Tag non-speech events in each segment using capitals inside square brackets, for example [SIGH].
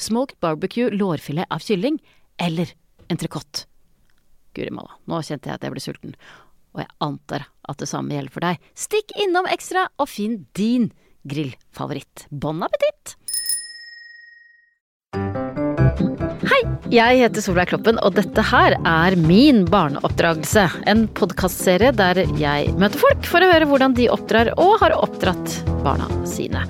smoked barbecue lårfilet av kylling, eller entrecôte. Guri malla, nå kjente jeg at jeg ble sulten, og jeg antar at det samme gjelder for deg. Stikk innom Ekstra og finn din grillfavoritt. Bon appétit! Jeg heter Solveig Kloppen, og dette her er Min barneoppdragelse. En podkastserie der jeg møter folk for å høre hvordan de oppdrar og har oppdratt barna sine.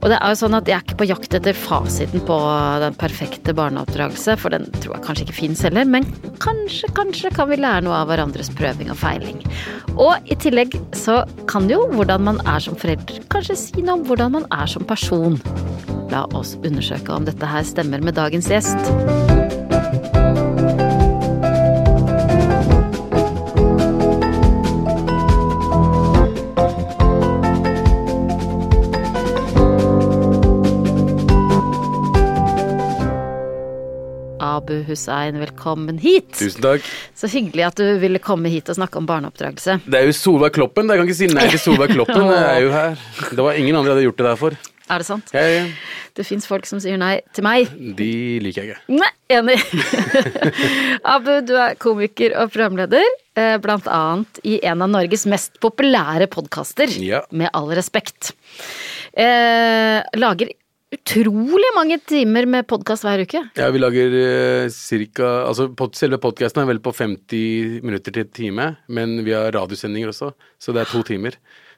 Og det er jo sånn at jeg er ikke på jakt etter fasiten på den perfekte barneoppdragelse, for den tror jeg kanskje ikke fins heller, men kanskje, kanskje kan vi lære noe av hverandres prøving og feiling. Og i tillegg så kan jo hvordan man er som forelder kanskje si noe om hvordan man er som person. La oss undersøke om dette her stemmer med dagens gjest. Abu Hussein, velkommen hit. Tusen takk. Så hyggelig at du ville komme hit og snakke om barneoppdragelse. Det er jo Solveig Kloppen. Jeg kan ikke si nei til Solveig Kloppen. [LAUGHS] Jeg er jo her. Det var ingen andre jeg hadde gjort det der for. Er det sant? Jeg, Det fins folk som sier nei til meg. de liker jeg ikke. Nei, enig. [LAUGHS] Abu, du er komiker og programleder, eh, blant annet i en av Norges mest populære podkaster, Ja. med all respekt. Eh, lager utrolig mange timer med podkast hver uke. Ja, vi lager eh, cirka Altså pod, selve podkasten er vel på 50 minutter til en time, men vi har radiosendinger også, så det er to timer.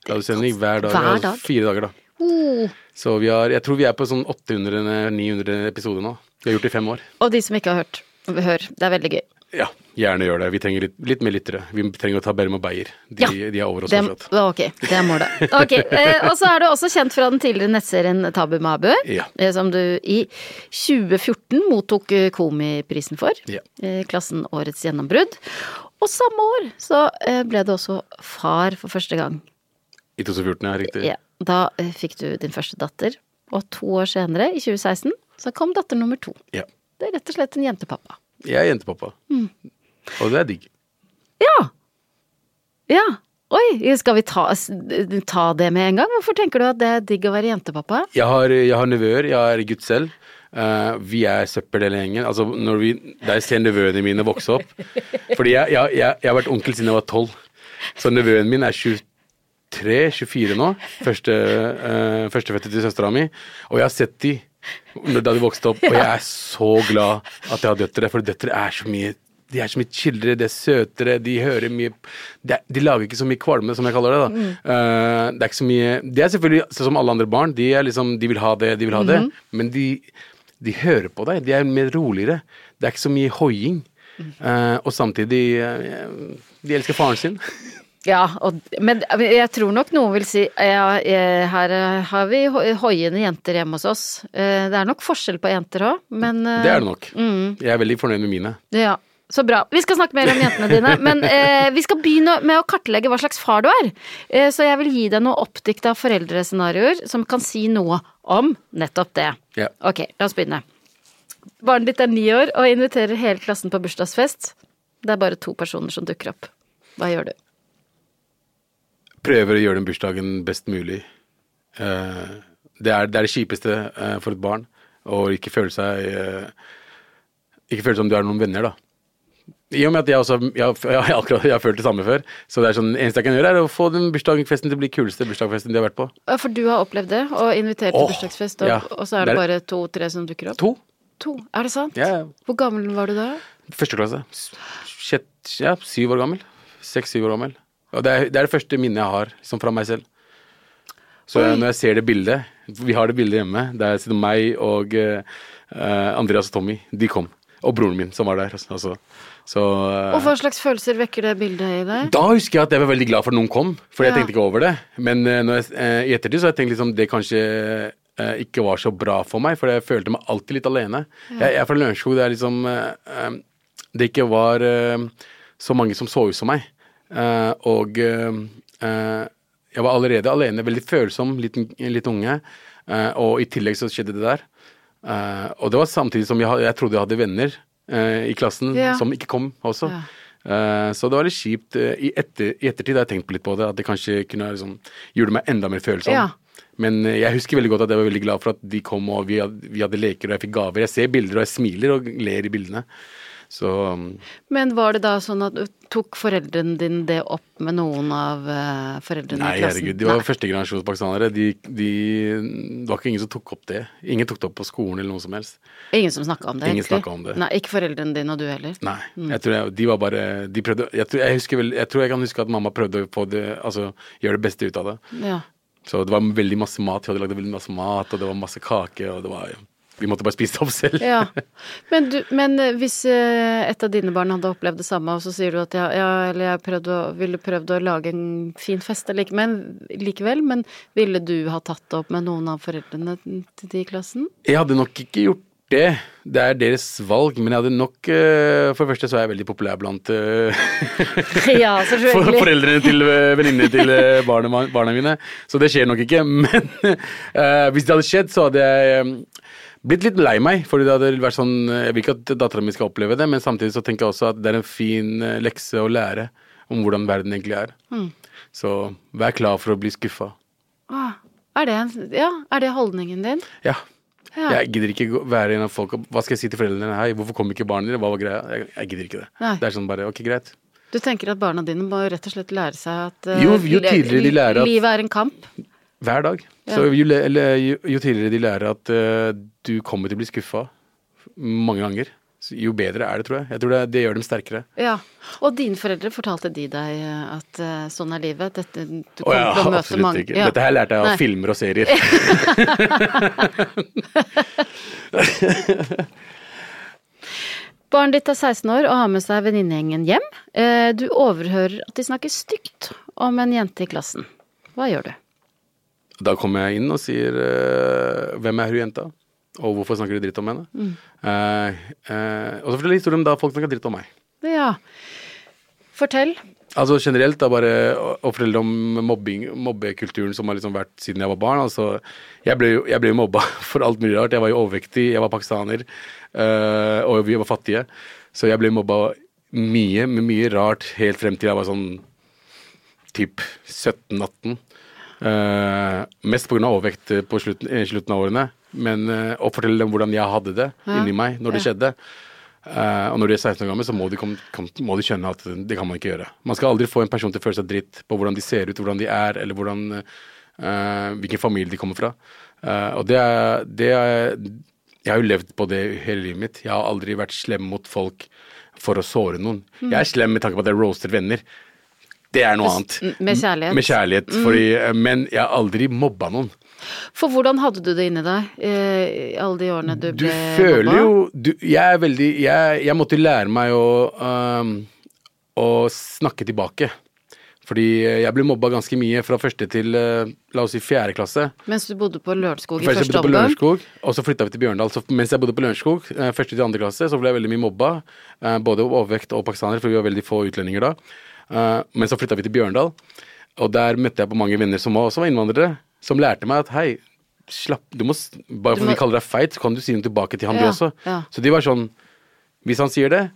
Radiosending hver dag. Hver dag? Fire dager, da. Oh. Så vi har Jeg tror vi er på sånn 800-900 episoder nå. Vi har gjort det i fem år. Og de som ikke har hørt, hør. Det er veldig gøy. Ja, gjerne gjør det. Vi trenger litt, litt mer lyttere. Vi trenger å ta Berm og Beyer. De, Ja, de er over oss fortsatt. ok, det er målet. [LAUGHS] Ok, eh, Og så er du også kjent fra den tidligere nettserien Tabu Mabu, Ja. eh, som du i 2014 mottok eh, Komiprisen for. Ja. eh, Klassen Årets gjennombrudd. Og samme år så eh, ble du også far for første gang. I 2014, ja, riktig. Ja, da eh, fikk du din første datter, og to år senere, i 2016, så kom datter nummer to. Ja. Det er rett og slett en jentepappa. Jeg er jentepappa. Mm. Og det er digg. Ja! Ja. Oi, skal vi ta, ta det med en gang? Hvorfor tenker du at det er digg å være jentepappa? Jeg har, jeg har nevøer, jeg er gutt selv. Uh, vi er søppel hele gjengen. Altså, når vi, der ser nevøene mine vokse opp Fordi jeg, jeg, jeg, jeg har vært onkel siden jeg var tolv. Så nevøen min er 23-24 nå. Første, uh, Førstefødte til søstera mi. Og jeg har sett de da de vokste opp, og jeg er så glad at jeg har døtre, for døtre er så mye de er så mye chillere, de er søtere, de hører mye De, de lager ikke så mye kvalme, som jeg kaller det. da. Eh, det er ikke så mye De er selvfølgelig sånn som alle andre barn, de liksom, de vil ha det, de vil ha det, men de, de hører på deg. De er mer roligere. Det er ikke så mye hoiing. Uh, og samtidig uh, De elsker faren sin. Ja, og, men jeg tror nok noen vil si ja, eh, her eh, har vi ho- hoiende jenter hjemme hos oss. Eh, Det er nok forskjell på jenter òg, men Det er det nok. Mm, Jeg er veldig fornøyd med mine. ja, så bra. Vi skal snakke mer om jentene dine, [LAUGHS] men eh, vi skal begynne med å kartlegge hva slags far du er. Eh, så jeg vil gi deg noen oppdikta foreldrescenarioer som kan si noe om nettopp det. Ja. Ok, la oss begynne. Barnet ditt er ni år og inviterer hele klassen på bursdagsfest. Det er bare to personer som dukker opp. Hva gjør du? Prøver å gjøre den bursdagen best mulig. Uh, Det er det, er det kjipeste uh, for et barn. Å ikke føle seg uh, Ikke føle som du er noen venner, da. I og med at jeg også jeg, jeg, akkurat, jeg har følt det samme før. Så det er sånn, eneste jeg kan gjøre, er å få den bursdagsfesten til å bli kuleste bursdagsfesten de har vært på. Ja, For du har opplevd det, og invitert til Åh, bursdagsfest, og, ja. og så er det, Det bare to-tre som dukker opp? To. To, Er det sant? Ja, Hvor gammel var du da? Første klasse. Sjett, ja, syv år gammel. Seks-syv år gammel. Og det er, det er det første minnet jeg har liksom fra meg selv. Så Oi. når jeg ser det bildet Vi har det bildet hjemme. Der sitter meg og eh, Andreas og Tommy. De kom. Og broren min, som var der. Altså. Så uh, Og hva slags følelser vekker det bildet i deg? da husker jeg at jeg var veldig glad for at noen kom, for jeg tenkte ikke over det. Men uh, når jeg, i ettertid så har jeg tenkt liksom det kanskje ikke var så bra for meg, for jeg følte meg alltid litt alene. Jeg, jeg er fra Lørenskog, det er liksom Det ikke var så mange som så ut som meg. Eh, og eh, jeg var allerede alene, veldig følsom, liten, liten unge. eh, og i tillegg så skjedde det der. Eh, og det var samtidig som jeg, jeg trodde jeg hadde venner eh, i klassen Ja. som ikke kom også. Eh, så det var litt kjipt. I, etter, I ettertid har jeg tenkt på litt på det, at det kanskje kunne liksom, gjorde meg enda mer følsom. Ja. Men jeg husker veldig godt at jeg var veldig glad for at de kom, og vi hadde, vi hadde leker, og jeg fikk gaver. Jeg ser bilder, og jeg smiler og ler i bildene. Så um, Men var det da sånn at du tok foreldrene dine det opp med noen av eh, foreldrene Nei, i klassen? herregud. De var førstegenerasjons pakistanere. De, de, det var ikke ingen som tok opp det. Ingen tok det opp på skolen eller noe som helst. Ingen som snakka om det, Ingen egentlig? om det. Nei, ikke foreldrene dine og du heller? Nei. Jeg tror jeg, de var bare De prøvde jeg tror jeg, husker vel, jeg tror jeg kan huske at mamma prøvde å det Altså gjøre det beste ut av det. Ja. Så det var veldig masse mat. Vi hadde lagd veldig masse mat, og det var masse kake, og det var Vi måtte bare spise det opp selv. ja. [LAUGHS] Men, du, men eh, hvis eh, et av dine barn hadde opplevd det samme, og så sier du at ja, ja eller jeg prøvde å, ville prøvd å lage en fin fest like, men, likevel, men ville du ha tatt det opp med noen av foreldrene til de i klassen? Jeg hadde nok ikke gjort det. Det er deres valg, men jeg hadde nok eh, For det første så er jeg veldig populær blant [LAUGHS] Ja, [LAUGHS] for foreldrene til venninnene til barna, barna mine. Så det skjer nok ikke. Men uh, hvis det hadde skjedd, så hadde jeg blitt litt lei meg. Fordi det hadde vært sånn Jeg vil ikke at dattera mi skal oppleve det, men samtidig så tenker jeg også at det er en fin eh, lekse å lære om hvordan verden egentlig er. Mm. Så vær klar for å bli skuffa. Ah, er, det, ja, er det holdningen din? Ja. Ja. Jeg gidder ikke være en av folk Hva skal jeg si til foreldrene? Hei, hvorfor kom ikke barna dine? Hva var greia? Jeg, jeg gidder ikke det. Nei. Det er sånn bare Ok, greit. Du tenker at barna dine må rett og slett lære seg at uh, Jo, jo tidligere de lærer at- livet er en kamp? Hver dag. Ja. Så jo, eller, jo, jo tidligere de lærer at uh, du kommer til å bli skuffa mange ganger, jo bedre er det, tror jeg. Jeg tror det, det gjør dem sterkere. Ja. Og dine foreldre, fortalte de deg eh, at uh, sånn er livet? Dette, du kommer kommer ja, til å møte mange ikke. Ja. Dette her lærte jeg av Nei. filmer og serier. [LAUGHS] Barnet ditt er 16 år og har med seg venninnegjengen hjem. Du overhører at de snakker stygt om en jente i klassen. Hva gjør du? Da kommer jeg inn og sier uh, hvem er hun jenta, og hvorfor snakker du dritt om henne? Mm. Uh, uh, og så forteller jeg historien om da folk snakker dritt om meg. Ja. Fortell. Altså generelt da bare å, fortelle om mobbing, mobbekulturen som har liksom vært siden jeg var barn. Altså, jeg ble jo jeg ble mobba [LAUGHS] for alt mulig rart. Jeg var jo overvektig, jeg var pakistaner, øh, og vi var fattige. Så jeg ble mobba mye, med mye rart, helt frem til jeg var sånn typ 17-18. Uh, mest pga. overvekt på slutten, i slutten av årene. Men uh, å fortelle dem hvordan jeg hadde det Ja. inni meg når det Ja. skjedde. Uh, og når de er 16 år gamle, så må de, kom, kom, må de skjønne at det kan man ikke gjøre. Man skal aldri få en person til å føle seg dritt på hvordan de ser ut, hvordan de er, eller hvordan, uh, hvilken familie de kommer fra. Uh, og det er, det er Jeg har jo levd på det hele livet mitt. Jeg har aldri vært slem mot folk for å såre noen. Jeg er slem med tanke på at jeg roaster venner. Det er noe annet. Med kjærlighet. Med kjærlighet. Fordi, eh, men jeg har aldri mobba noen. For hvordan hadde du det inni deg eh, alle de årene du Du ble føler jo du, Jeg er veldig jeg, jeg måtte lære meg å, um, å snakke tilbake. Fordi eh, jeg ble mobba ganske mye fra første til eh, la oss si fjerde klasse. Mens du bodde på Lørenskog i første bodde på omgang. Lørenskog, og så flytta vi til Bjørndal. Så mens jeg bodde på Lørenskog, første til andre klasse, så ble jeg veldig mye mobba. Både overvekt og pakistanere, for vi var veldig få utlendinger da. Eh, Men så flytta vi til Bjørndal, og der møtte jeg på mange venner som også var innvandrere, som lærte meg at hei, slapp du må, Bare fordi må- vi kaller deg feit, så kan du si noe tilbake til han, Ja, du også. ja. Så de var sånn Hvis han sier det,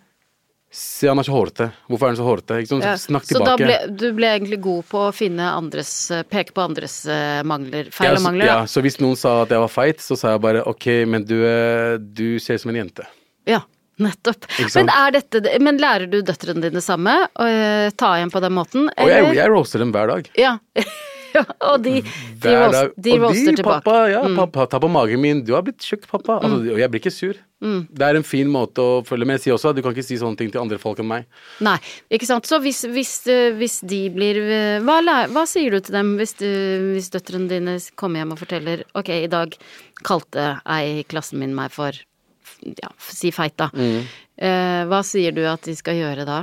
se han er så hårete. Hvorfor er han så hårete? Sånn, Ja. Snakk Så da ble du ble egentlig god på å finne andres Peke på andres eh, mangler, feil og mangler. ja, så hvis noen sa at jeg var feit, så sa jeg bare ok, men du, eh, du ser ut som en jente. Ja, nettopp. Men, er dette, men lærer du døtrene dine samme? Å eh, ta igjen på den måten? Og jeg, jeg roaster dem hver dag. Ja. [LAUGHS] Og de, de, roast, de og roaster de, tilbake. Mm. pappa, ja, pappa, ta på magen min. Du har blitt tjukk, pappa. Altså, og jeg blir ikke sur. Mm. Det er en fin måte å følge med. Jeg sier også at du kan ikke si sånne ting til andre folk enn meg. Nei, ikke sant. Så hvis, hvis, eh, hvis de blir eh, hva, hva sier du til dem hvis, du, hvis døtrene dine kommer hjem og forteller Ok, i dag kalte ei i klassen min meg for ja, si feit, da. Mm. Eh, hva sier du at de skal gjøre da?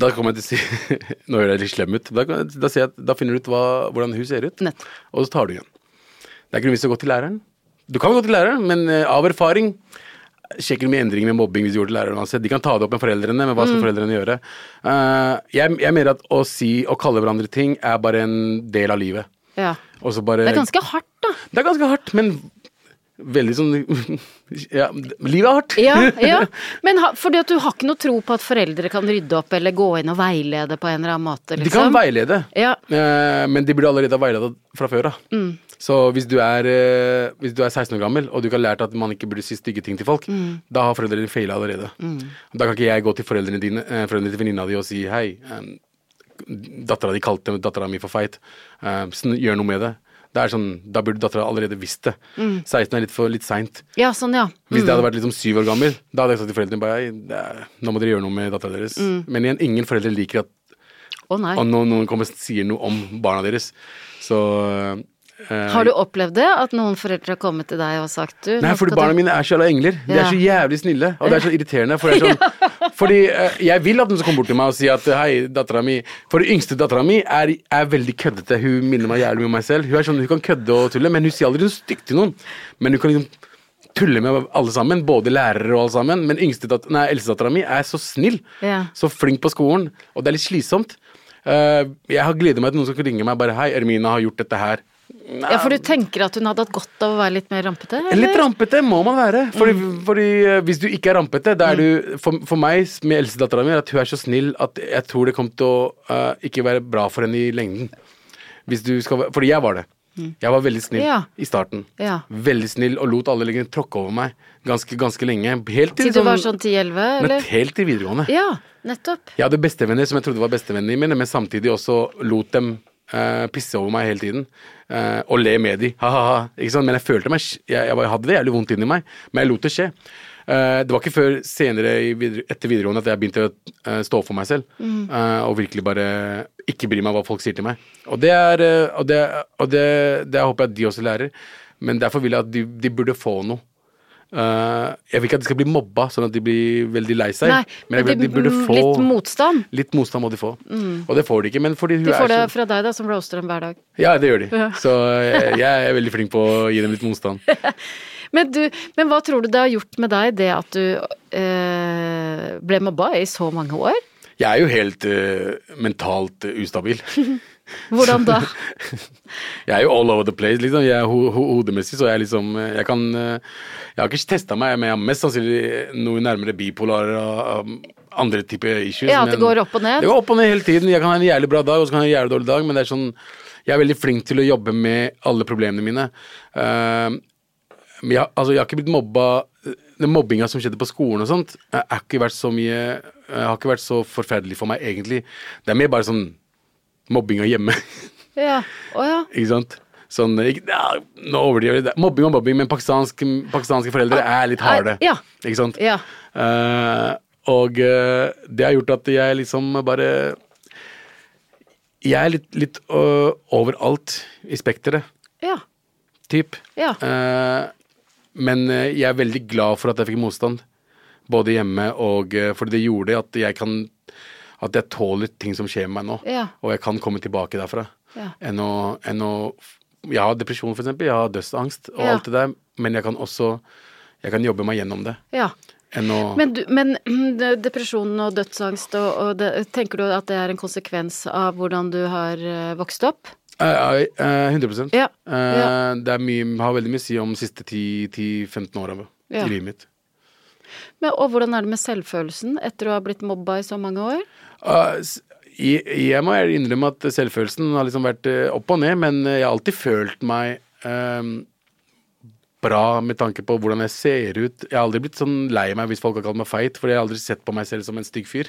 Da kommer jeg til å si [LAUGHS] Nå høres jeg litt slem ut. Da, da, jeg da finner du ut hva, hvordan hun ser ut, Nett. og så tar du igjen. Det er ikke noe vits å gå til læreren. Du kan gå til læreren, men eh, av erfaring Sjekker du mye endringer med mobbing hvis du går til læreren uansett. De kan ta det opp med foreldrene, men hva skal Mm. foreldrene gjøre? Uh, jeg, jeg mener at å si og kalle hverandre ting er bare en del av livet. Ja. Bare Det er ganske hardt, da. Det er ganske hardt, men veldig sånn [LAUGHS] Ja, livet er hardt. Ja, ja. [LAUGHS] Men ha, fordi at du har ikke noe tro på at foreldre kan rydde opp eller gå inn og veilede på en eller annen måte, liksom? De kan veilede, Ja. eh, men de burde allerede ha veiledet fra før av. Mm. Så hvis du, er, eh, hvis du er 16 år gammel, og du ikke har lært at man ikke burde si stygge ting til folk, Mm. da har foreldrene dine feila allerede. Da kan ikke jeg gå til foreldrene dine, eh, foreldrene til venninna di og si hei, dattera di kalte dattera mi for feit, gjør noe med det. Det er sånn, Da burde dattera allerede visst det. Mm. 16 er litt for litt seint. ja, sånn, ja. Hvis det hadde vært liksom syv år gammel, da hadde jeg sagt til foreldrene bare «Hei, det er, nå må dere gjøre noe med dattera deres. Mm. Men igjen, ingen foreldre liker at oh, noen kommer og sier noe om barna deres. Så Uh, Har du opplevd det? At noen foreldre har kommet til deg og sagt du Nei, for barna mine er så jævla engler. De er så jævlig snille, og det er så [LAUGHS] irriterende. For det er sånn, fordi eh, jeg vil at noen skal komme bort til meg og si at hei, dattera mi For den yngste dattera mi er, er veldig køddete. Hun minner meg jævlig mye om meg selv. Hun er sånn, hun kan kødde og tulle, men hun sier aldri noe stygt til noen. Men hun kan liksom tulle med alle sammen, både lærere og alle sammen. Men yngste eldstedattera mi er så snill, Ja. så flink på skolen, og det er litt slitsomt. Uh, jeg har gledet meg til noen som kan ringe meg bare hei, Ermina har gjort dette her. Ja, for du tenker at hun hadde hatt godt av å være litt mer rampete? Eller? Litt rampete må man være. Fordi, fordi eh, hvis du ikke er rampete, er du For, for meg med eldstedattera mi, at hun er så snill at jeg tror det kommer til å uh, ikke være bra for henne i lengden. Hvis du skal Fordi jeg var det. Jeg var veldig snill Ja. i starten. Ja. Veldig snill og lot alle liggende tråkke over meg ganske, ganske lenge. Helt til, Til du var sånn 10-11, eller? helt til videregående. Ja, nettopp. Jeg hadde bestevenner som jeg trodde var bestevennene mine, men samtidig også lot dem eh, pisse over meg hele tiden. uh, og le med de. Ha-ha-ha. Ikke sant? Men jeg følte meg Jeg, jeg, hadde det jævlig vondt inni meg, men jeg lot det skje. Uh, det var ikke før senere i videre, etter videregående at jeg begynte å stå for meg selv. eh, og virkelig bare ikke bry meg hva folk sier til meg. Og det er Og det, og det, det håper jeg at de også lærer. Men derfor vil jeg at de, de burde få noe. Eh, jeg vil ikke at de skal bli mobba, sånn at de blir veldig lei seg. Nei, men vil at de burde få litt motstand. Litt motstand må de få. Og det får de ikke. Men fordi hun De får det så fra deg, da, som roaster dem hver dag. Ja, det gjør de. Ja. Så jeg, jeg er veldig flink på å gi dem litt motstand. [LAUGHS] Men, du, men hva tror du det har gjort med deg, det at du eh, ble mobba i så mange år? Jeg er jo helt eh, mentalt eh, ustabil. [LAUGHS] Hvordan da? [LAUGHS] Jeg er jo all over the place, liksom. Jeg er ho ho hodemessig, så jeg liksom eh, Jeg kan eh, Jeg har ikke testa meg, men jeg har mest sannsynlig noe nærmere bipolar og andre typer issues. Ja, at det går opp og ned? Det går opp og ned hele tiden. Jeg kan ha en jævlig bra dag, og så kan jeg ha en jævlig dårlig dag, men det er sånn Jeg er veldig flink til å jobbe med alle problemene mine. Uh, men jeg, altså, jeg har ikke blitt mobba Den mobbinga som skjedde på skolen og sånt, er er ikke vært så mye eh, Har ikke vært så forferdelig for meg, egentlig. Det er mer bare sånn mobbinga hjemme. [LAUGHS] Ja. oh, ja. ikke sant? Sånn, ja, nå overdriver det. Mobbing og mobbing, men pakistansk, pakistanske foreldre er litt harde. Ja. Ikke sant? Ja. Uh, og uh, det har gjort at jeg liksom bare Jeg er litt, litt uh, overalt i spekteret, Ja. typ. Ja. Men jeg er veldig glad for at jeg fikk motstand, både hjemme og Fordi det gjorde at jeg kan At jeg tåler ting som skjer med meg nå. Ja. Og jeg kan komme tilbake derfra. Ja. Enn å, enn å Jeg har depresjon, for eksempel. Jeg har dødsangst og Ja. alt det der. Men jeg kan også Jeg kan jobbe meg gjennom det. Ja. Enn å Men, du, men [CLEARS THROAT] depresjon og dødsangst, og, og det, tenker du at det er en konsekvens av hvordan du har eh, vokst opp? Eh, eh, 100 Ja. Eh, Ja. Det mye, har veldig mye å si om de siste 10-15 åra Ja. i livet mitt. Men, og hvordan er det med selvfølelsen etter å ha blitt mobba i så mange år? Uh, jeg, må innrømme at selvfølelsen har liksom vært eh, opp og ned, men jeg har alltid følt meg um, bra med tanke på hvordan jeg ser ut. Jeg har aldri blitt sånn lei meg hvis folk har kalt meg feit, for jeg har aldri sett på meg selv som en stygg fyr.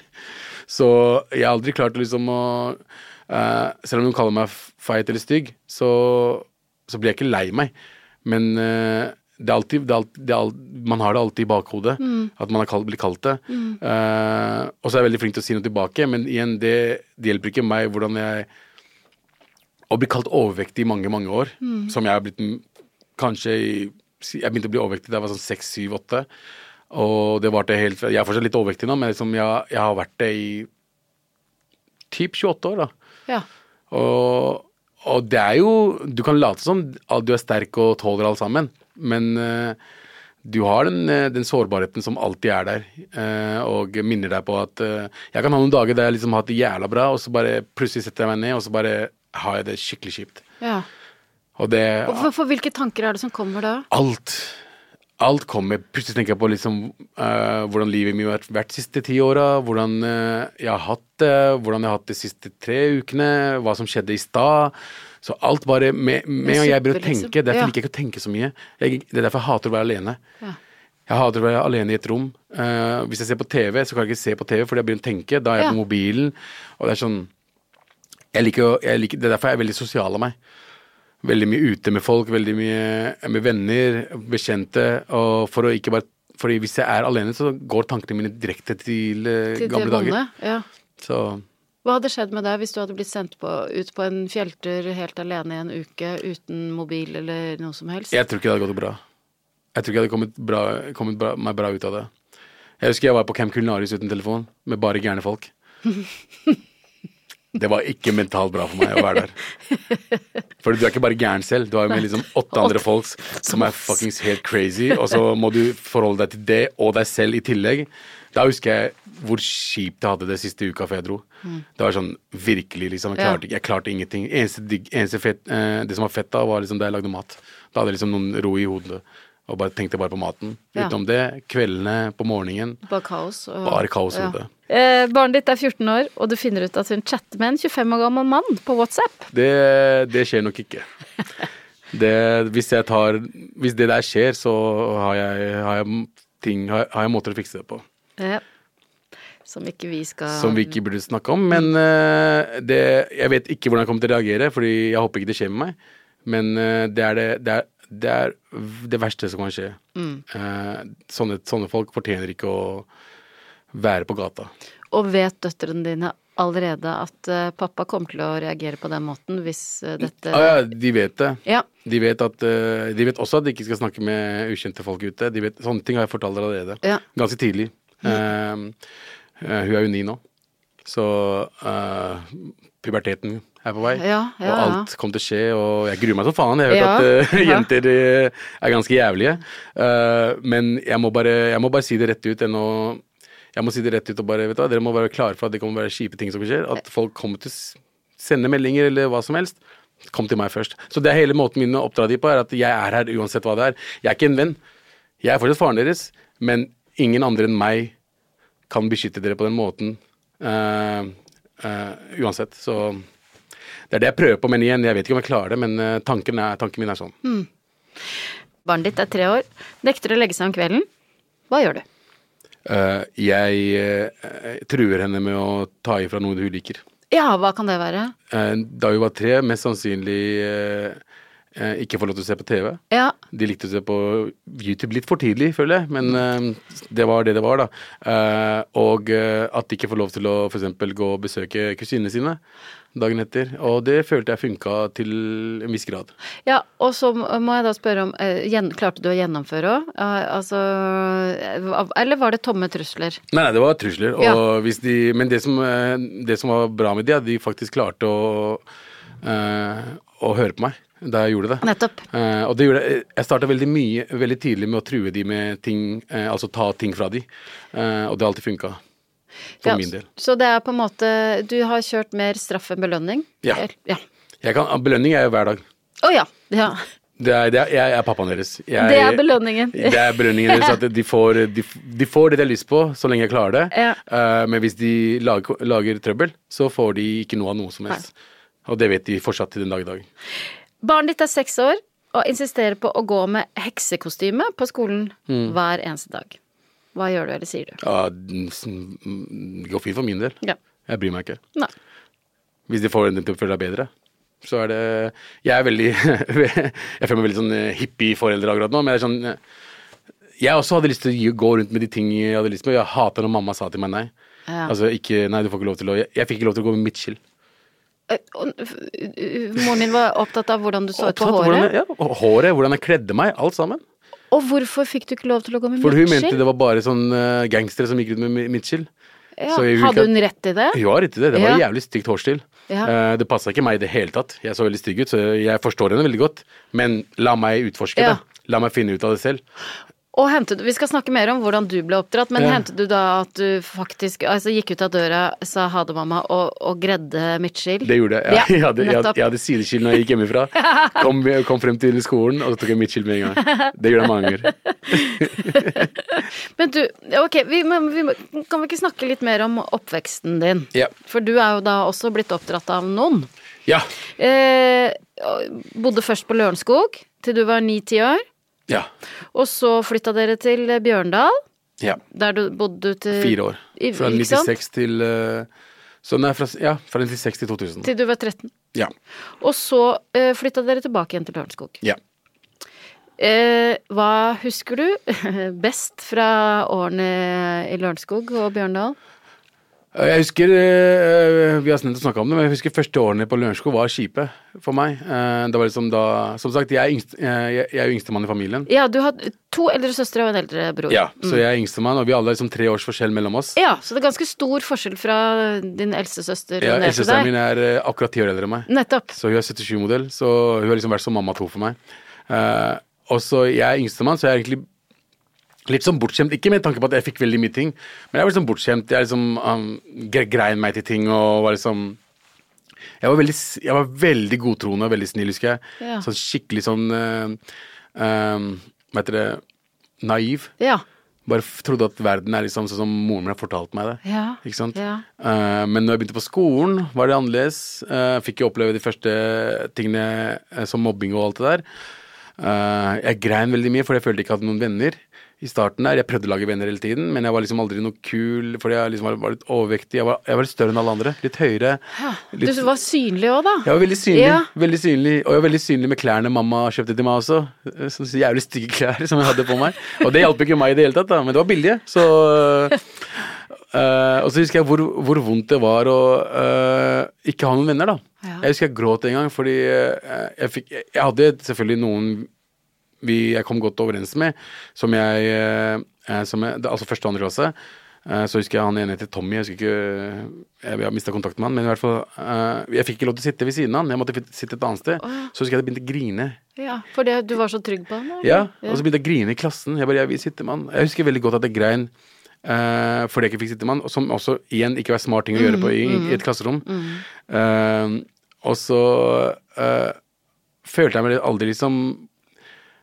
Så jeg har aldri klart liksom å uh, Selv om noen kaller meg feit eller stygg, så, så blir jeg ikke lei meg. Men eh, det alltid, det alltid, det er all, Man har det alltid i bakhodet, at man har kalt, blitt kalt det. Eh, og så er jeg veldig flink til å si noe tilbake, men igjen, det, det hjelper ikke meg hvordan jeg Å bli kalt overvektig i mange, mange år, som jeg har blitt kanskje i Jeg begynte å bli overvektig da jeg var sånn seks, syv, åtte. Og det varte helt Jeg er fortsatt litt overvektig nå, men liksom jeg, jeg har vært det i typ 28 år, da. Ja. Og, og det er jo Du kan late som at du er sterk og tåler alt sammen, men eh, du har den, eh, den sårbarheten som alltid er der, eh, og minner deg på at Jeg kan ha noen dager der jeg liksom har hatt det jævla bra, og så bare plutselig setter jeg meg ned, og så bare har jeg det skikkelig kjipt. ja. Og det Og for, for hvilke tanker er det som kommer da? Alt. Alt kommer. Plutselig tenker jeg på liksom uh, hvordan livet mitt har vært- vært de siste ti åra, hvordan uh, jeg har hatt det, hvordan jeg har hatt det de siste tre ukene, hva som skjedde i stad. Så alt bare Med, en gang jeg begynner å liksom. tenke Derfor Ja. liker jeg ikke å tenke så mye. Jeg, det er derfor jeg hater å være alene. Ja. Jeg hater å være alene i et rom. Uh, hvis jeg ser på TV, så kan jeg ikke se på TV fordi jeg begynner å tenke. Da er jeg på mobilen, og det er sånn jeg liker, jeg liker, Det er derfor jeg er veldig sosial av meg. Veldig mye ute med folk, veldig mye med venner, bekjente. Og for å ikke bare Fordi hvis jeg er alene, så går tankene mine direkte til, eh, Til gamle dager. Ja. Så Hva hadde skjedd med deg hvis du hadde blitt sendt på, ut på en fjelltur helt alene i en uke uten mobil eller noe som helst? jeg tror ikke det hadde gått bra. Jeg tror ikke jeg hadde kommet, bra, kommet bra, meg bra ut av det. Jeg husker jeg var på Camp Culinaris uten telefon, med bare gærne folk. Det var ikke mentalt bra for meg å være der. For du er ikke bare gæren selv, du jo med liksom åtte andre folk som er fuckings helt crazy, og så må du forholde deg til det og deg selv i tillegg. Da husker jeg hvor kjipt jeg hadde det siste uka før jeg dro. Det var sånn virkelig, liksom. Jeg klarte, jeg klarte ingenting. Eneste, eneste fett, eh, det som var fett da, var liksom da jeg lagde mat. Da hadde jeg liksom noen ro i hodet. Og bare tenkte bare på maten. Ja. Utenom det, kveldene på morgenen, Bare kaos? Og, bare kaos ja. Eh, barnet ditt er 14 år, og du finner ut at hun chatter med en 25 år gammel mann på WhatsApp. Det, det skjer nok ikke. Det, hvis tar Hvis det der skjer, så har jeg, har jeg ting har, har jeg måter å fikse det på. Som ikke vi skal Som vi ikke burde snakke om. Men uh, det, jeg vet ikke hvordan jeg kommer til å reagere, Fordi jeg håper ikke det skjer med meg. Men uh, det, er det, det, er, det er det verste som kan skje. Eh, sånne, sånne folk fortjener ikke å være på gata. Og vet døtrene dine allerede at pappa kommer til å reagere på den måten hvis dette Ah, ja, de vet det. Ja. De vet, at, de vet også at de ikke skal snakke med ukjente folk ute. De vet, sånne ting har jeg fortalt allerede. Ja. Ganske tidlig. Mm. eh, hun er jo ni nå, så uh, puberteten er på vei. Ja, ja, og alt kommer til å skje, og jeg gruer meg som faen. Jeg har Ja, at [LAUGHS] uh, jenter eh, er ganske jævlige. Eh, men jeg må, bare, jeg må bare si det rett ut enn å jeg må si det rett ut og bare, vet du hva, Dere må være klare for at det kommer være kjipe ting som skjer. At folk kommer til å sende meldinger eller hva som helst. Kom til meg først. Så det er hele måten min å oppdra de på, er at jeg er her uansett hva det er. Jeg er ikke en venn. Jeg er fortsatt faren deres, men ingen andre enn meg kan beskytte dere på den måten. Uh, uh, uansett. Så det er det jeg prøver på, men igjen, jeg vet ikke om jeg klarer det, men eh, tanken, er, tanken min er sånn. Barnet ditt er tre år, nekter å legge seg om kvelden. Hva gjør du? Jeg truer henne med å ta ifra noe hun liker. Ja, hva kan det være? Da vi var tre, mest sannsynlig ikke får lov til å se på TV. Ja. De likte å se på YouTube litt for tidlig, føler jeg, men eh, det var det det var, da. Eh, og eh, at de ikke får lov til å f.eks. gå og besøke kusinene sine dagen etter. Og det følte jeg funka til en viss grad. ja, og så må jeg da spørre om eh, gjen, Klarte du å gjennomføre òg? altså eh, Eller var det tomme trusler? Nei, nei, det var trusler. Ja. de, men det som, eh, det som var bra med de, at de faktisk klarte å, eh, å høre på meg da jeg gjorde det. Nettopp. Eh, og det gjorde jeg Jeg starta veldig mye, veldig tidlig med å true de med ting, eh, altså ta ting fra de. Eh, og det har alltid funka. For Ja, min del. Så det er på en måte Du har kjørt mer straff enn belønning? Ja. Ja. Kan, belønning er jo hver dag. Å ja. ja. Det er, det er, jeg er pappaen deres. Jeg, Det er belønningen. Det er belønningen deres. At de får, de, de får det de har lyst på, så lenge jeg klarer det. Ja. Uh, men hvis de lager, lager trøbbel, så får de ikke noe av noe som helst. Og det vet de fortsatt til den dag i dag. Barnet ditt er seks år og insisterer på å gå med heksekostyme på skolen Mm. hver eneste dag. Hva gjør du, eller sier du? Ja, det går fint for min del. Ja. Jeg bryr meg ikke. Nei. Hvis de får den til å føle deg bedre. Så er det Jeg er veldig [LAUGHS] Jeg føler meg veldig sånn eh, hippie-forelder akkurat nå, men jeg er sånn eh, Jeg også hadde lyst til å gå rundt med de ting jeg hadde lyst med. Jeg hater når mamma sa til meg nei. Ja. Altså ikke Nei, du får ikke lov til å Jeg, jeg fikk ikke lov til å gå med midtskill. Eh, og, uh, Moren din var opptatt av hvordan du så ut på håret? hvordan jeg- Ja, håret, hvordan jeg kledde meg, alt sammen. Og hvorfor fikk du ikke lov til å gå med midtskill? For hun mente det var bare sånn uh, gangstere som gikk ut med midtskill. Ja. Hadde hun rett i det? Hun har rett i det. Det var Ja. jævlig stygt hårstil. Ja. Uh, det passa ikke meg i det hele tatt. Jeg så veldig stygg ut, så jeg forstår henne veldig godt. Men la meg utforske det. La meg finne ut av det selv. Og hentet, vi skal snakke mer om hvordan du ble oppdratt, men Ja. hentet du da at du faktisk altså gikk ut av døra, sa ha det, mamma, og, og gredde midtskill? Det gjorde jeg. Ja, [LAUGHS] Jeg, jeg, hadde, jeg, hadde, jeg hadde sideskill når jeg gikk hjemmefra. Kom, kom frem til skolen, og så tok jeg midtskill med en gang. Det gjorde jeg mange ganger. [LAUGHS] Men du, ok, vi, vi, kan vi ikke snakke litt mer om oppveksten din? Ja. For du er jo da også blitt oppdratt av noen. Ja. Eh, bodde først på Lørenskog til du var ni-ti år. Ja. Og så flytta dere til Bjørndal, ja. der du bodde til Fire år. Fra 96 til eh, Så nei, fra, ja, fra 96 til 2000. Til du var 13. Ja. Og så eh, flytta dere tilbake igjen til Lørenskog. ja. Eh, hva husker du [LAUGHS] best fra årene i Lørenskog og Bjørndal? Eh, Jeg husker eh, Vi har snakka om det, men jeg husker første årene på Lørenskog var kjipe for meg. Eh, Det var liksom da Som sagt, jeg er, yngst, eh, jeg er jo yngstemann i familien. Ja, du har to eldre søstre og en eldre bror. Ja, så jeg er yngstemann, og vi alle har liksom tre års forskjell mellom oss. Ja, så det er ganske stor forskjell fra din eldste søster Ja, Eldstesøsteren min er eh, akkurat ti år eldre enn meg. Nettopp. Så hun er 77-modell, så hun har liksom vært som mamma to for meg. Eh, og så jeg er yngstemann, så jeg er egentlig litt sånn bortskjemt. Ikke med tanke på at jeg fikk veldig mye ting, men jeg var liksom bortskjemt. Jeg liksom um, grein meg til ting og var liksom jeg var, veldig, jeg var veldig godtroende og veldig snill, husker jeg. Ja. Sånn skikkelig sånn uh, um, Hva heter det Naiv. Ja. Bare trodde at verden er liksom sånn som moren min har fortalt meg det. Ja. Ikke sant? Ja. Uh, men når jeg begynte på skolen, var det annerledes. Uh, fikk jeg oppleve de første tingene som mobbing og alt det der. Jeg grein veldig mye, for jeg følte ikke jeg hadde noen venner i starten der. Jeg prøvde å lage venner hele tiden, men jeg var liksom aldri noe kul, fordi jeg liksom var, var litt overvektig. Jeg var, jeg var litt større enn alle andre. Litt høyere. Du var synlig òg, da. jeg var veldig synlig, Ja. veldig synlig. Og jeg var veldig synlig med klærne mamma kjøpte til meg også. Eh, Sånne jævlig stygge klær som jeg hadde på meg. Og det hjalp ikke meg i det hele tatt, da, men det var billige. Så Uh, Og så husker jeg hvor, hvor vondt det var å uh, ikke ha noen venner, da. Ja. Jeg husker jeg gråt en gang fordi uh, jeg fikk Jeg hadde selvfølgelig noen vi, jeg kom godt overens med, som jeg, eh, som jeg Altså første og andre klasse. Eh, Så husker jeg han ene heter Tommy, jeg husker ikke Jeg, jeg har mista kontakt med han, men i hvert fall eh, Jeg fikk ikke lov til å sitte ved siden av han, jeg måtte sitte et annet sted. Så husker jeg jeg begynte å grine. Ja, Fordi du var så trygg på han? eller? Ja, Og så begynte jeg å grine i klassen. Jeg bare, jeg vil sitte med han. Jeg husker veldig godt at jeg grein uh, fordi jeg ikke fikk sitte med han, og som også igjen ikke var smart ting å gjøre på i, i et klasserom. Eh, og så uh, følte jeg meg aldri liksom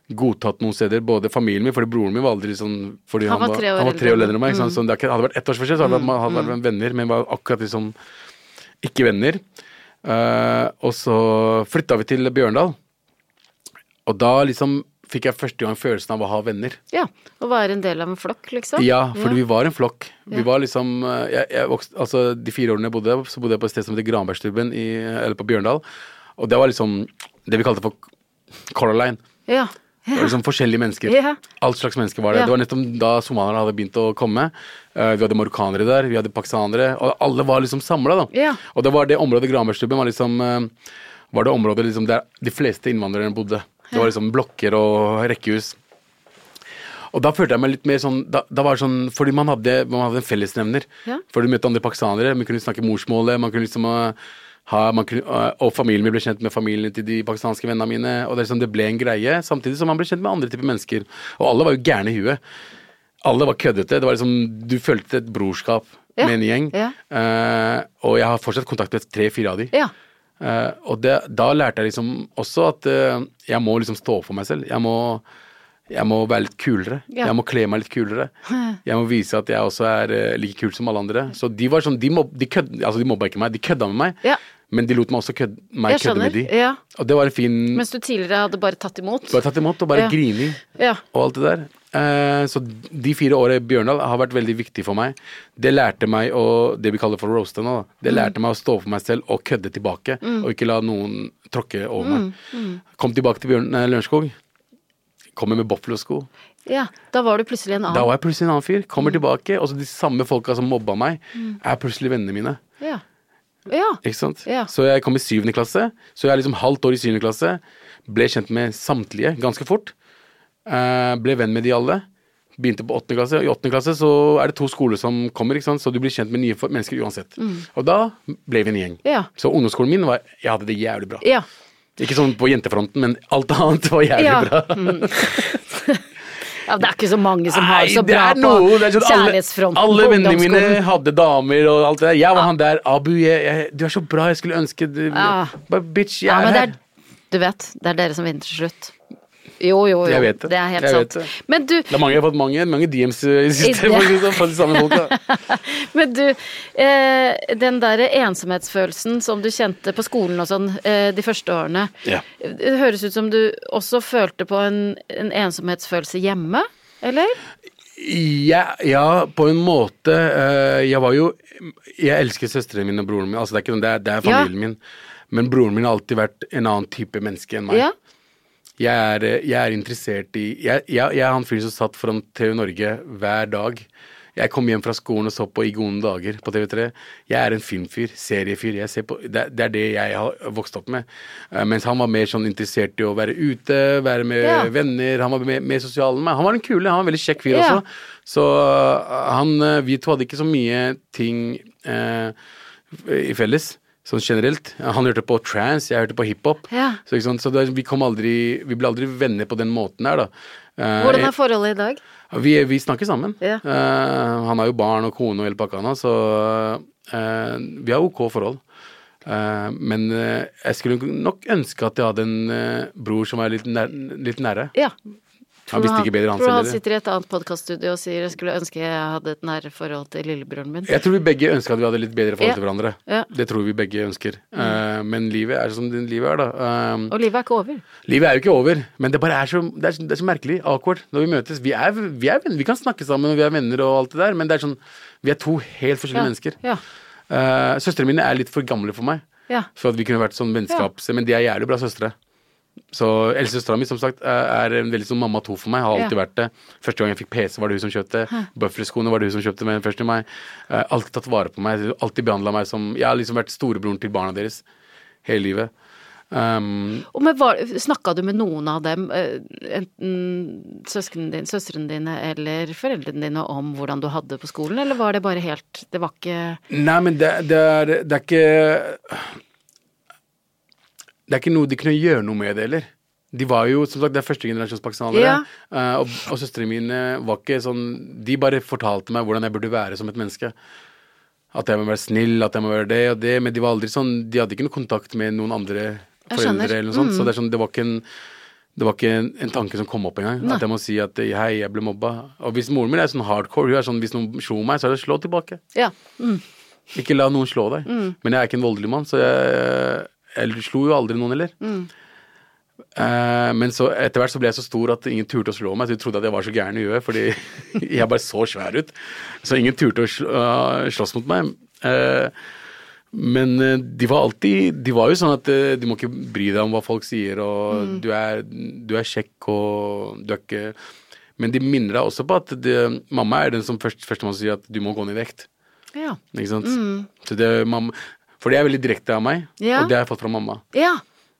godtatt noen steder, både familien min, fordi broren min var aldri sånn fordi Han han, var var, tre år han var tre år eldre. enn meg. Mm. Så det hadde vært ett års forskjell, så hadde man hadde vært venner, men var akkurat liksom ikke venner. Uh, og så flytta vi til Bjørndal, og da liksom fikk jeg første gang følelsen av å ha venner. Ja, Å være en del av en flokk, liksom? Ja, fordi vi var en flokk. Vi Ja. var liksom eh, jeg, jeg vokste, altså De fire årene jeg bodde så bodde jeg på et sted som heter Granbergstubben, i, eller på Bjørndal. Og det var liksom det vi kalte for Color Line. Ja. Det var liksom forskjellige mennesker. Ja. Alt slags mennesker var det. Ja. Det var nettopp da somalierne hadde begynt å komme. Eh, vi hadde marokkanere der, vi hadde pakistanere, og alle var liksom samla, da. Ja. Og det var det området Granbergstubben var liksom eh, Var det området liksom der de fleste innvandrerne bodde. Det var liksom blokker og rekkehus. Og da følte jeg meg litt mer sånn Da, da var det sånn Fordi man hadde, man hadde en fellesnevner. Ja. For du møtte andre pakistanere, man kunne snakke morsmålet, man kunne liksom man kunne, uh, Og familien min ble kjent med familien til de pakistanske vennene mine. Og det, liksom, det ble en greie, samtidig som man ble kjent med andre typer mennesker. Og alle var jo gærne i huet. Alle var køddete. Det var liksom, du følte et brorskap Ja. med en gjeng. Ja. Uh, og jeg har fortsatt kontakt med tre-fire av de. Ja. Uh, og det, da lærte jeg liksom også at uh, jeg må liksom stå for meg selv. Jeg må, jeg må være litt kulere. Ja. Jeg må kle meg litt kulere. [LAUGHS] Jeg må vise at jeg også er eh, like kul som alle andre. Så de var sånn, de, mob, de, kød, altså de mobba ikke meg, de kødda med meg. Men de lot meg også kødde, meg kødde med de. Ja. Og det var en fin Mens du tidligere hadde bare tatt imot. Bare tatt imot og bare Ja. grining Ja. og alt det der. Eh, så de fire åra i Bjørndal har vært veldig viktig for meg. Det lærte meg å Det vi kaller for roaste nå. da. Det lærte meg å stå for meg selv og kødde tilbake. Og ikke la noen tråkke over meg. Kom tilbake til Bjørn, nei, Lørenskog. Kommer med boflosko. ja. Da var du plutselig en annen. Da var jeg plutselig en annen fyr. Kommer tilbake, og så de samme folka som mobba meg, er plutselig vennene mine. Ja. Ja. Ikke sant? Ja. Så jeg kom i syvende klasse. Så jeg er liksom halvt år i syvende klasse. Ble kjent med samtlige ganske fort. Eh, ble venn med de alle. Begynte på åttende klasse. I åttende klasse så er det to skoler som kommer, ikke sant? så du blir kjent med nye mennesker uansett. Og da ble vi en gjeng. Mm. Ja. Så ungdomsskolen min var Jeg hadde det jævlig bra. Ja. Ikke sånn på jentefronten, men alt annet var jævlig bra. [LAUGHS] ja. Det er ikke så mange som har Nei, så bra på noe. Sånn alle, kjærlighetsfronten alle på vennene mine hadde damer og alt det der. Jeg var han der. Abu, jeg, jeg, du er så bra, jeg skulle ønske du Ja. Bitch, jeg Ja, er her. er, du vet, det er dere som vinner til slutt. Jo, jo, jo. Jeg vet det. er helt Jeg sant. det. Men du, Det er mange, jeg har fått mange, mange DMs i det siste det sånn, fra de samme folka. [LAUGHS] men du eh, den derre ensomhetsfølelsen som du kjente på skolen og sånn eh, de første årene. Ja. Det høres ut som du også følte på en, en ensomhetsfølelse hjemme, eller? Ja, ja, på en måte. eh, Jeg var jo Jeg elsker søstrene mine og broren min. Altså, det er ikke det er, det er Ja. familien min. Men broren min har alltid vært en annen type menneske enn meg. Ja. Jeg er, eh, jeg er interessert i Jeg, jeg, jeg er han fyren som satt foran TV Norge hver dag. Jeg kom hjem fra skolen og så på I gode dager på TV3. Jeg er en filmfyr, seriefyr. Jeg ser på, det, det er det jeg har vokst opp med. Uh, mens han var mer sånn interessert i å være ute, være med Ja. venner. Han var mer, mer sosial enn meg. Han var en kule, han var en veldig kjekk fyr Ja. også. Så uh, han, uh, vi to hadde ikke så mye ting i felles. Sånn generelt. Han hørte på trans, jeg hørte på hiphop. Ja. Så, så det, vi, aldri, vi ble aldri venner på den måten her, da. Eh, Hvordan er forholdet i dag? vi, vi snakker sammen. Ja. Eh, han har jo barn og kone og hele pakka nå, så uh, vi har ok forhold. Men jeg skulle nok ønske at jeg hadde en bror som er litt, nær, litt nære. Ja. Han visste ikke bedre, han Tror du han sitter i et annet podkaststudio og sier jeg skulle ønske jeg hadde et nære forhold til lillebroren min? Jeg tror vi begge ønsker at vi hadde litt bedre forhold Ja. til hverandre. Ja. Mm. Det tror vi begge ønsker. Eh, men livet er som livet er, da. Eh, Og livet er ikke over. livet er jo ikke over, men det bare er så, det er, det er så merkelig, awkward, når vi møtes. Vi er, vi er venner, vi kan snakke sammen, og vi er venner og alt det der, men det er sånn Vi er to helt forskjellige Ja. mennesker. Ja. Uh, Søstrene mine er litt for gamle for meg, Ja. Så at vi kunne vært sånn vennskaps... Men de er jævlig bra søstre. Så eldstesøstera mi, som sagt, er en veldig sånn mamma to for meg. Har alltid Ja. vært det. Første gang jeg fikk PC, var det hun som kjøpte. Bøffelskoene var det hun som kjøpte med først til meg. Eh, alltid tatt vare på meg. Alltid behandla meg som Jeg har liksom vært storebroren til barna deres hele livet. Um, Og Snakka du med noen av dem, eh, enten søsknene dine, søstrene dine eller foreldrene dine, om hvordan du hadde det på skolen, eller var det bare helt Det var ikke Nei, men det, det, er, det er ikke Det er ikke noe de kunne gjøre noe med det heller. De var jo, som sagt, det er førstegenerasjons pakistanere. Ja. eh, og og søstrene mine var ikke sånn De bare fortalte meg hvordan jeg burde være som et menneske. At jeg må være snill, at jeg må være det og det. Men de var aldri sånn De hadde ikke noe kontakt med noen andre. Mm. foreldre eller noe sånt. Så det, sånn, det var ikke en det var ikke en, en tanke som kom opp engang. At jeg må si at hei, jeg ble mobba. Og hvis moren min er sånn hardcore, hun er sånn hvis noen slo meg, så er det slå tilbake. Ja. Mm. Ikke la noen slå deg. Men jeg er ikke en voldelig mann, så jeg, jeg slo jo aldri noen heller. Mm. Uh, men så etter hvert så ble jeg så stor at ingen turte å slå meg. Så de trodde at jeg var så gæren i huet, fordi [LAUGHS] jeg bare så svær ut. Så ingen turte å slå, uh, slåss mot meg. Uh, Men eh, de var alltid De var jo sånn at de du må ikke bry deg om hva folk sier, og du, er, du er kjekk, og du er ikke Men de minner deg også på at det, mamma er den som først, førstemann sier at du må gå ned i vekt. Ja. Ikke sant? Så det, mamma, for det er veldig direkte av meg, Ja. og det har jeg fått fra mamma. ja.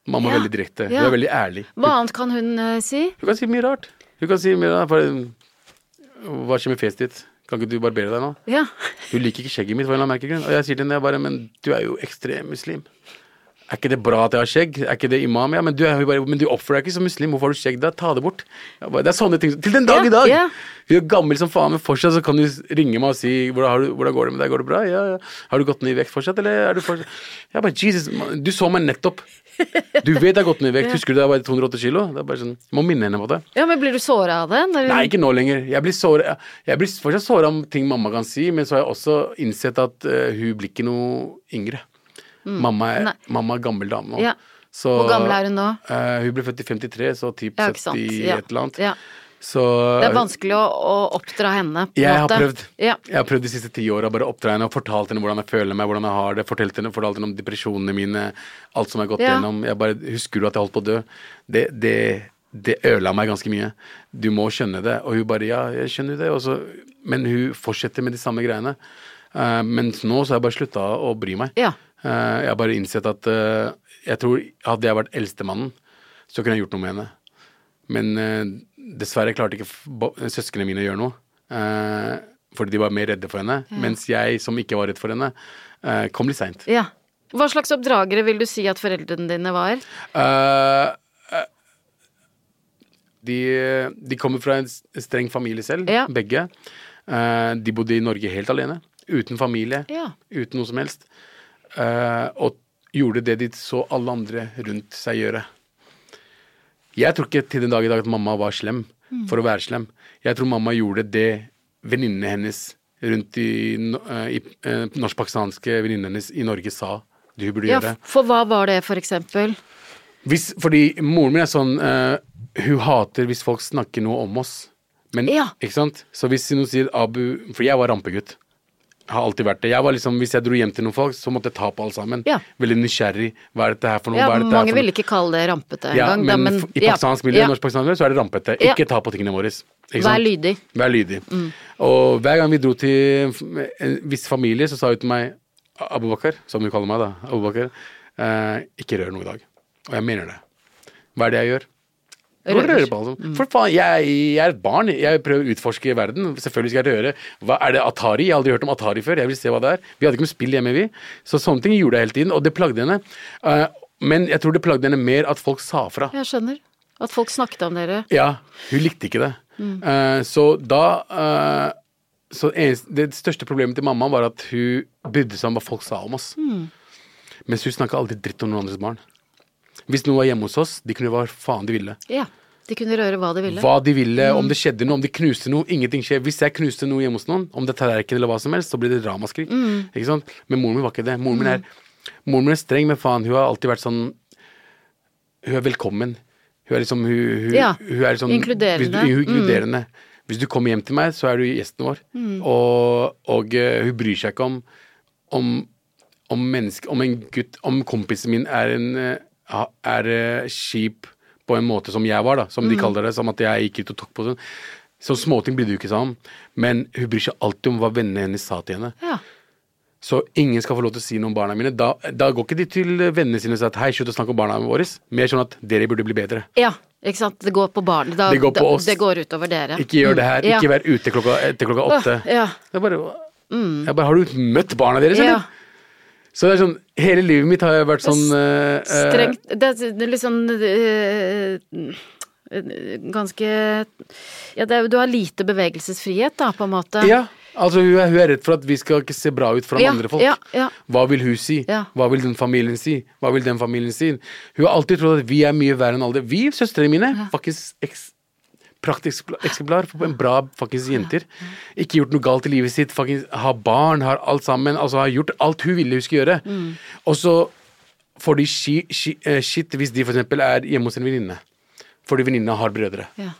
Mamma er veldig direkte. Hun er veldig ærlig. Hva annet kan hun uh, si? Hun kan si mye rart. Hun kan si mye rart. For, hva skjer med fjeset ditt? Kan ikke du barbere deg nå? Ja. Hun liker ikke skjegget mitt, for en eller annen merkelig grunn. Og jeg sier til henne jeg bare, men du er jo ekstrem muslim. Er ikke det bra at jeg har skjegg? Er ikke det imam? Ja, men du, bare, men du oppfører deg ikke som muslim. Hvorfor har du skjegg da? Ta det bort. Bare, det er sånne ting. Til den dag yeah, i dag! Yeah. Vi er gammel som faen, men fortsatt så kan du ringe meg og si hvordan, har du, hvordan går det med deg? Går det bra? Ja, ja. Har du gått ned i vekt fortsatt, eller er du fortsatt Jeg bare, Jesus, man, du så meg nettopp. Du vet jeg har gått ned i vekt. [LAUGHS] Husker du da jeg var 208 kilo? Det er bare sånn, jeg må minne henne på det. ja, men blir du såra av det? Når Nei, ikke nå lenger. Jeg blir, såret, jeg blir fortsatt såra om ting mamma kan si, men så har jeg også innsett at uh, hun blir ikke noe yngre. Mamma, er, Mm. Mamma er gammel dame nå. Ja. Så, Hvor gammel er hun nå? Uh, hun ble født i 53, så typ Ja, ikke 70 Ja. et eller annet. Ja. Så Det er vanskelig å, å oppdra henne, jeg har prøvd. Ja. Jeg har prøvd de siste ti åra bare oppdra henne og fortalt henne hvordan jeg føler meg, hvordan jeg har det. Fortalt henne, fortalt henne om depresjonene mine, alt som jeg har gått Ja. gjennom. Jeg bare Husker du at jeg holdt på å dø? Det, det, det ødela meg ganske mye. Du må skjønne det. Og hun bare ja, jeg skjønner det. Så, men hun fortsetter med de samme greiene. Uh, mens nå så har jeg bare slutta å bry meg. Ja. Eh, jeg har bare innsett at eh, jeg tror hadde jeg vært eldstemannen, så kunne jeg gjort noe med henne. Men eh, dessverre klarte ikke søsknene mine å gjøre noe. fordi de var mer redde for henne. Mens jeg, som ikke var redd for henne, kom litt seint. ja. Hva slags oppdragere vil du si at foreldrene dine var? Uh, de, de kommer fra en streng familie selv, Ja. begge. Uh, de bodde i Norge helt alene. Uten familie. Ja. Uten noe som helst. Eh, og gjorde det de så alle andre rundt seg gjøre. Jeg tror ikke til den dag i dag at mamma var slem for å være slem. Jeg tror mamma gjorde det venninnene hennes rundt i, eh, i eh, norsk-pakistanske venninnene hennes i Norge sa du burde Ja, gjøre. for hva var det, for eksempel? Hvis, fordi moren min er sånn uh, Hun hater hvis folk snakker noe om oss. Men, Ja. ikke sant? Så hvis noen sier Abu For jeg var rampegutt. Har alltid vært det. Jeg var liksom, Hvis jeg dro hjem til noen folk, så måtte jeg ta på alle sammen. Ja. Veldig nysgjerrig. Hva er dette her for noe? Ja, mange for vil ikke kalle det rampete Ja, engang. men, da, f- i ja, pakistansk miljø, ja. norsk-pakistansk miljø, så er det rampete. Ja. Ikke ta på tingene våre. Vær lydig. Mm. Vær lydig. Og hver gang vi dro til en viss familie, så sa hun til meg Abu Bakar, som hun kaller meg da, Abu Bakar, eh, ikke rør noe i dag. Og jeg mener det. Hva er det jeg gjør? Rører. på altså. For faen, jeg, jeg er et barn. Jeg prøver å utforske verden. Selvfølgelig skal jeg røre. Hva Er det Atari? Jeg har aldri hørt om Atari før. Jeg vil se hva det er. Vi hadde ikke noe spill hjemme, vi. Så sånne ting gjorde jeg hele tiden, og det plagde henne. Uh, men jeg tror det plagde henne mer at folk sa fra. Jeg skjønner. At folk snakket om dere. Ja, hun likte ikke det. Eh, så da uh, Så eneste, det største problemet til mamma var at hun brydde seg om hva folk sa om oss. Mens hun snakka aldri dritt om noen andres barn. Hvis noen var hjemme hos oss, de kunne gjøre hva faen de ville. Ja. De kunne røre hva de ville. Hva de ville, om det skjedde noe, om de knuste noe. Ingenting skjer. Hvis jeg knuste noe hjemme hos noen, om det er tallerken eller hva som helst, så blir det ramaskrik. Ikke sant? Men moren min var ikke det. Moren min er, moren min er streng, men faen, hun har alltid vært sånn Hun er velkommen. Hun er liksom Hun, hun, Ja, hun er liksom inkluderende. Hvis du, hun, inkluderende. Hvis du kommer hjem til meg, så er du gjesten vår. Og, og uh, hun bryr seg ikke om om, om menneske, om en gutt Om kompisen min er en ha- er kjip på en måte som jeg var, da, som de kaller det, som at jeg gikk ut og tok på sånn. Så småting blir det jo ikke om. Men hun bryr seg alltid om hva vennene hennes sa til henne. Ja. Så ingen skal få lov til å si noe om barna mine. Da, da går ikke de til vennene sine og sier at hei, slutt å snakke om barna våre. Mer sånn at dere burde bli bedre. ja. Ikke sant. Det går på barn. Da, Det går på da- oss. Det går utover dere. Ikke gjør det her. Mm. Ikke vær ute klokka, etter klokka åtte. Åh, ja. Jeg bare, jeg bare Har du møtt barna deres, Ja. Så det er sånn Hele livet mitt har jeg vært sånn eh, Strengt Det er litt sånn øh, Ganske Ja, er, du har lite bevegelsesfrihet, da, på en måte. Ja. Altså, hun er, hun er redd for at vi skal ikke se bra ut foran Ja, andre folk. ja, ja. Hva vil hun si? Ja. Hva vil den familien si? Hva vil den familien si? Hun har alltid trodd at vi er mye verre enn alle. Vi, søstrene mine, faktisk eks praktisk eksemplar på en bra faktisk jenter. Ikke gjort noe galt i livet sitt. Faktisk, har barn, har alt sammen. Altså har gjort alt hun ville hun skulle gjøre. Mm. Og så får de eh, shit hvis de eksempel er hjemme hos en venninne. Fordi venninna har brødre. Ja.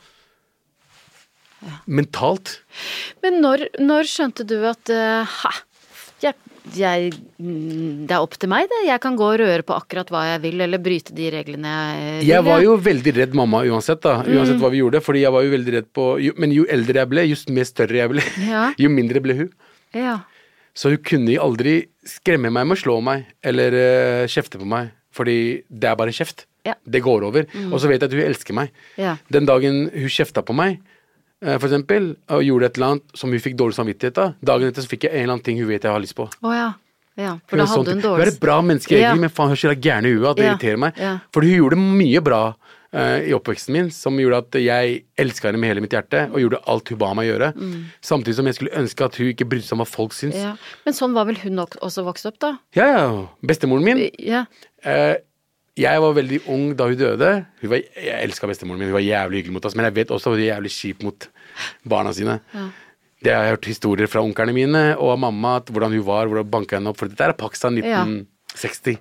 Mentalt. Men når, når skjønte du at uh, ha, jeg jeg mm, Det er opp til meg, det. Jeg kan gå og røre på akkurat hva jeg vil, eller bryte de reglene jeg vil. Jeg var jo veldig redd mamma uansett, da. Uansett Mm. hva vi gjorde. Fordi jeg var jo veldig redd på jo, Men jo eldre jeg ble, jo mer større jeg ble, [LAUGHS] Ja. jo mindre ble hun. ja. Så hun kunne jo aldri skremme meg med å slå meg eller uh, kjefte på meg. Fordi det er bare kjeft. Ja. Det går over. Og så vet jeg at hun elsker meg. Ja. Den dagen hun kjefta på meg, for eksempel, og gjorde et eller annet som hun fikk dårlig samvittighet av, dagen etter så fikk jeg en eller annen ting hun vet jeg har lyst på. Oh, ja. ja. For da er sånn hadde hun dårlig... Hun er et bra menneske egentlig, Ja. men faen, hun er så gæren i huet det Ja. irriterer meg. Ja. Fordi hun gjorde mye bra uh, i oppveksten min som gjorde at jeg elska henne med hele mitt hjerte, og gjorde alt hun ba meg gjøre. Samtidig som jeg skulle ønske at hun ikke brydde seg om hva folk syns. Mm. Men sånn var vel hun også vokst opp, da? Ja, ja. Bestemoren min Ja. eh, Jeg var veldig ung da hun døde. Hun var, jeg elska bestemoren min, hun var jævlig hyggelig mot oss, men jeg vet også at hun var jævlig kjip mot barna sine. Det har jeg hørt historier fra onklene mine og av mamma, at hvordan hun var, hvordan banka henne opp. For dette er Pakistan Ja. 1960.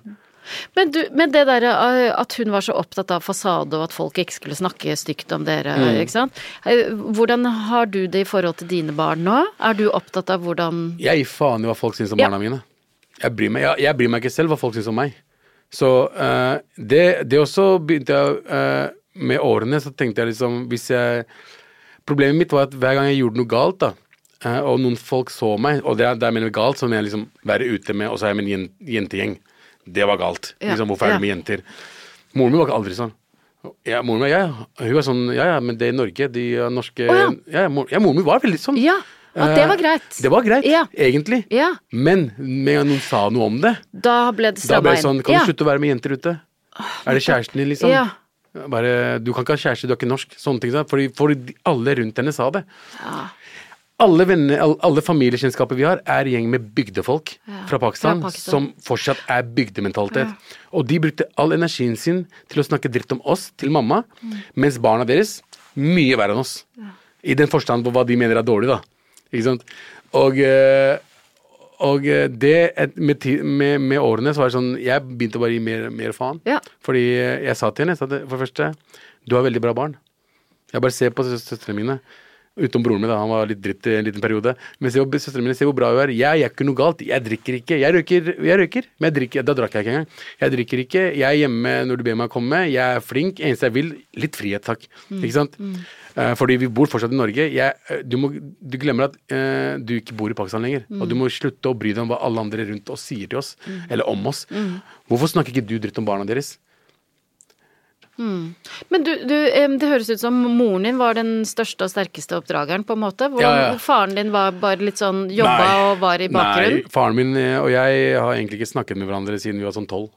Men, du, men det derre eh, at hun var så opptatt av fasade og at folk ikke skulle snakke stygt om dere, Mm. ikke sant. Eh, Hvordan har du det i forhold til dine barn nå? Er du opptatt av hvordan Jeg gir faen i hva folk syns om Ja. barna mine. Jeg bryr, meg, jeg, jeg bryr meg ikke selv hva folk syns om meg. Så uh, det, det også begynte jeg uh, Med årene så tenkte jeg liksom Hvis jeg Problemet mitt var at hver gang jeg gjorde noe galt, da, uh, og noen folk så meg, og det, er- jeg mener galt, så mener jeg liksom være ute med, og så er jeg med en jentegjeng. Det var galt. Ja, Liksom, hvorfor er ja. du med jenter? Moren min var ikke aldri sånn. Ja, moren min, ja, hun var sånn Ja, ja, men det er Norge. De er norske oh, ja. ja, mor, ja, moren min var veldig sånn. Ja, at det var Eh, greit. Det var greit, Ja. egentlig. Ja. Men med noen sa noe om det, Da ble det stramma det sånn inn. Kan ja. du slutte å være med jenter ute? Er det kjæresten din, liksom? Ja. Bare, du kan ikke ha kjæreste, du er ikke norsk. Sånne ting. Fordi, fordi alle rundt henne sa det. Ja. Alle, venner, alle, familiekjennskaper vi har, er gjeng med bygdefolk Ja, fra, Pakistan, fra Pakistan. som fortsatt er bygdementalitet. Og de brukte all energien sin til å snakke dritt om oss til mamma, Mm. mens barna deres mye verre enn oss. I den forstand på hva de mener er dårlig, da. Ikke sant? Og, eh, og eh, det med, med, med årene så var det sånn Jeg begynte bare å gi mer, mer faen. Ja. Fordi jeg sa til henne sa det, For det første, du har veldig bra barn. Jeg bare ser på sø- søstrene mine. Utenom broren min, da. Han var litt dritt i en liten periode. Men se søstrene mine, se hvor bra hun er. Jeg gjør ikke noe galt. Jeg drikker ikke. Jeg røyker, jeg røyker men jeg drikker, da drakk jeg ikke engang. Jeg drikker ikke. Jeg er hjemme når du ber meg komme. Jeg er flink. Eneste jeg vil, litt frihet, takk. Ikke sant? Eh, fordi vi bor fortsatt i Norge. Jeg, eh, du, må, du glemmer at eh, du ikke bor i Pakistan lenger. Og du må slutte å bry deg om hva alle andre rundt oss sier til oss. Eller om oss. Hvorfor snakker ikke du dritt om barna deres? Men du, du, det høres ut som moren din var den største og sterkeste oppdrageren, på en måte. Hvordan Ja, ja. faren din var bare litt sånn jobba Nei. og var i bakgrunnen? Nei, faren min eh, og jeg har egentlig ikke snakket med hverandre siden vi var sånn tolv.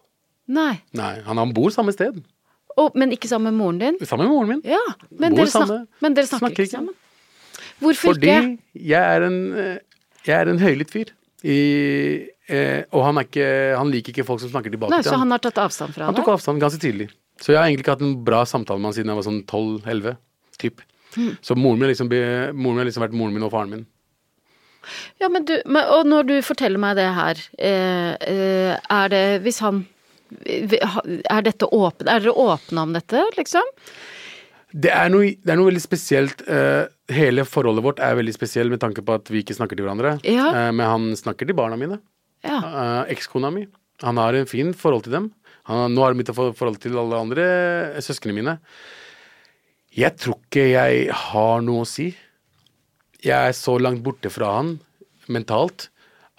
Nei. Nei, han, han bor samme sted. Å, men ikke sammen med moren din? Sammen med moren min. Ja, men dere, snak men dere snakker, snakker ikke sammen? Hvorfor Fordi ikke? jeg er en, eh, jeg er en høylytt fyr. I, eh, og han, ikke, han liker ikke folk som snakker tilbake Nei, til så han har tatt avstand fra Han det? tok avstand ganske tidlig. Så jeg har egentlig ikke hatt en bra samtale med han siden jeg var sånn 12-11. Typ. Hmm. Så moren min, liksom, moren min har liksom vært moren min og faren min. Ja, men du, men, og når du forteller meg det her, eh, eh, er det hvis han Er dette åpen, er dere åpne om dette, liksom? Det er noe, det er noe veldig spesielt. Uh, hele forholdet vårt er veldig spesielt med tanke på at vi ikke snakker til hverandre. Ja. Uh, men han snakker til barna mine. Ja. Uh, Ekskona mi. Han har en fin forhold til dem. Han, nå har han begynt å få forhold til alle andre søsknene mine. Jeg tror ikke jeg har noe å si. Jeg er så langt borte fra han mentalt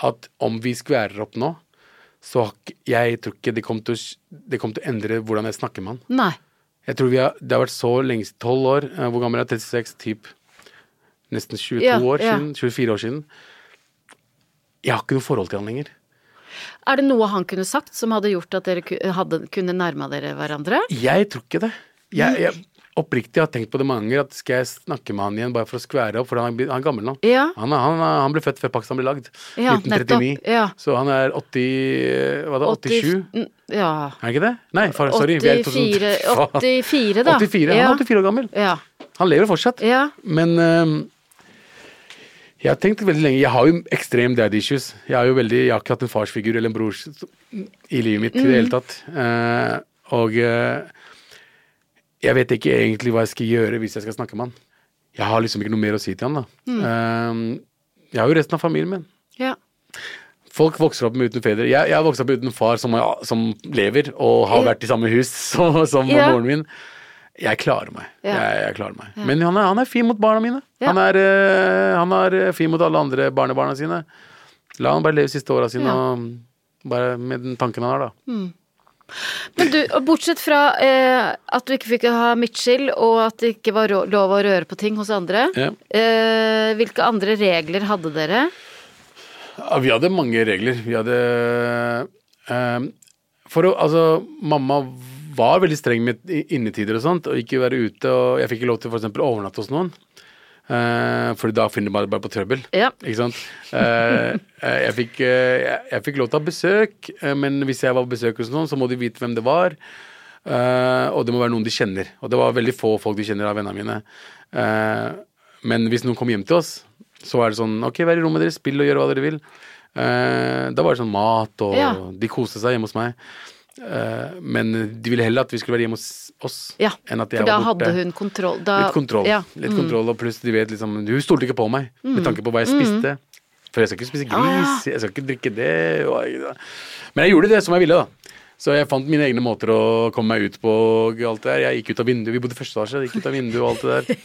at om vi skværer opp nå, så jeg tror ikke det kommer å, det kommer til å endre hvordan jeg snakker med han. Nei. Jeg tror vi har, Det har vært så lenge Tolv år. eh, Hvor gammel er jeg? 36? Typ nesten 22 Ja, år ja. siden. 24 år siden. Jeg har ikke noe forhold til han lenger. Er det noe han kunne sagt som hadde gjort at dere hadde, kunne nærma dere hverandre? Jeg tror ikke det. Jeg, jeg oppriktig har tenkt på det mange ganger. At skal jeg snakke med han igjen bare for å skvære opp? For han er, han er gammel nå. Ja. Han, han, han ble født før Pakistan ble lagd. Ja, 1939. ja. Så han er 80 Hva da? 87? Mm, Ja. Er han ikke det? Nei, far, sorry. vi er i 84, 2000. 84 da. 84, Han er 84 år gammel. Ja. Han lever fortsatt. Ja. Men um, jeg har tenkt veldig lenge Jeg har jo ekstrem daddy issues. Jeg har jo veldig, jeg har ikke hatt en farsfigur eller en bror i livet mitt i det hele tatt. Uh, og eh, jeg vet ikke egentlig hva jeg skal gjøre hvis jeg skal snakke med han. Jeg har liksom ikke noe mer å si til han, da. Eh, jeg har jo resten av familien min. ja. Folk vokser opp med uten fedre. Jeg, jeg har vokst opp uten far som, som lever og har vært i samme hus [LAUGHS] som, som Ja. moren min. Jeg klarer meg. Ja. Jeg, jeg klarer meg. Men han er, han er fin mot barna mine. Han, er, eh, han er eh, fin mot alle andre barnebarna sine. La han bare leve siste åra sine og bare med den tanken han har, da. Men du, bortsett fra eh, at du ikke fikk ha midtskill, og at det ikke var lov å røre på ting hos andre, Ja. eh, hvilke andre regler hadde dere? Ja, vi hadde mange regler. Vi hadde eh, For å Altså, mamma var veldig streng med innetider og sånt, og ikke være ute og Jeg fikk ikke lov til f.eks. å overnatte hos noen. Uh, for da finner man bare på trøbbel. Ja. Ikke sant? Uh, eh, jeg, fikk, uh, jeg, fikk lov til å ha besøk, eh, men hvis jeg var på besøk hos noen, så må de vite hvem det var. Eh, og det må være noen de kjenner. Og det var veldig få folk de kjenner av vennene mine. Eh, men hvis noen kom hjem til oss, så var det sånn Ok, vær i rommet deres, spill og gjør hva dere vil. Eh, da var det sånn mat, og Ja. de koste seg hjemme hos meg. Eh, men de ville heller at vi skulle være hjemme hos oss, Ja, enn at jeg for da var borte. hadde hun kontroll. Da, Litt kontroll. Ja. Litt kontroll, og pluss de vet liksom Hun stolte ikke på meg med tanke på hva jeg spiste. For jeg skal ikke spise Ah, ja. gris, jeg skal ikke drikke det Men jeg gjorde det som jeg ville, da. Så jeg fant mine egne måter å komme meg ut på og alt det der. Jeg gikk ut av vinduet, vi bodde i første etasje, gikk ut av vinduet og alt det der.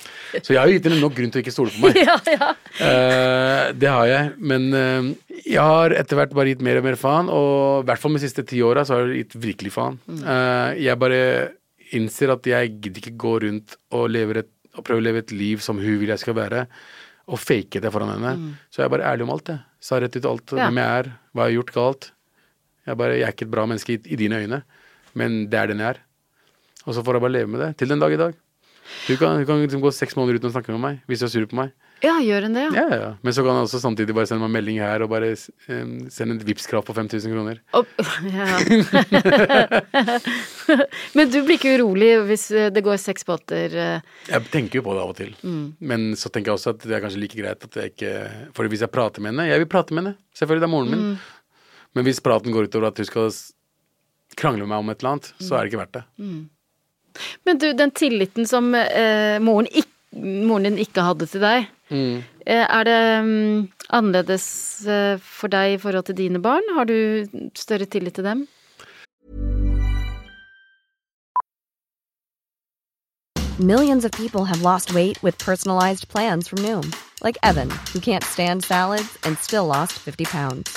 Så jeg har jo gitt henne nok grunn til å ikke stole på meg. [LAUGHS] ja, ja. Uh, det har jeg, men uh, jeg har etter hvert bare gitt mer og mer faen, og i hvert fall de siste ti åra så har jeg gitt virkelig faen. Uh, jeg bare innser at jeg gidder ikke gå rundt og, et, og prøve å leve et liv som hun vil jeg skal være, og fake det foran henne. Så jeg er bare ærlig om alt, jeg. Sa rett ut alt, Ja. hvem jeg er, hva jeg har gjort galt. Jeg, bare, jeg er ikke et bra menneske i, i dine øyne, men det er den jeg er. Og så får jeg bare leve med det, til den dag i dag. Du kan, du kan liksom gå seks måneder uten å snakke med meg hvis du er sur på meg. ja, gjør en det, ja? Ja, ja. Men så kan han også samtidig bare sende meg en melding her og bare um, sende en Vipps-krav på 5000 kroner. Oh, [LAUGHS] ja. [LAUGHS] Men du blir ikke urolig hvis eh, det går seks båter eh, Jeg tenker jo på det av og til. Men så tenker jeg også at det er kanskje like greit at jeg ikke For hvis jeg prater med henne Jeg vil prate med henne. Selvfølgelig, det er moren min. Men hvis praten går utover at du skal krangle med meg om et eller annet, så er det ikke verdt det. Men du, den tilliten som eh, moren, ikk- moren din ikke hadde til deg, Mm. eh, er det um, annerledes eh, for deg i forhold til dine barn? Har du større tillit til dem? Millions of people have lost weight with personalized plans from Noom, like Evan, who can't stand salads and still lost 50 pounds.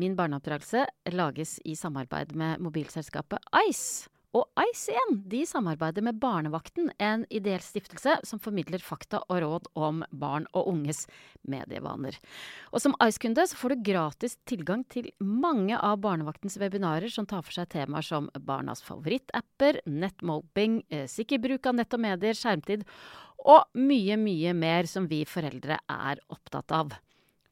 Min barneoppdragelse lages i samarbeid med mobilselskapet Ice. Og Ice igjen, de samarbeider med Barnevakten, en ideell stiftelse som formidler fakta og råd om barn og unges medievaner. Og som Ice-kunde så får du gratis tilgang til mange av Barnevaktens webinarer som tar for seg temaer som barnas favorittapper, nettmobbing, eh, sikker bruk av nett og medier, skjermtid og mye, mye mer som vi foreldre er opptatt av.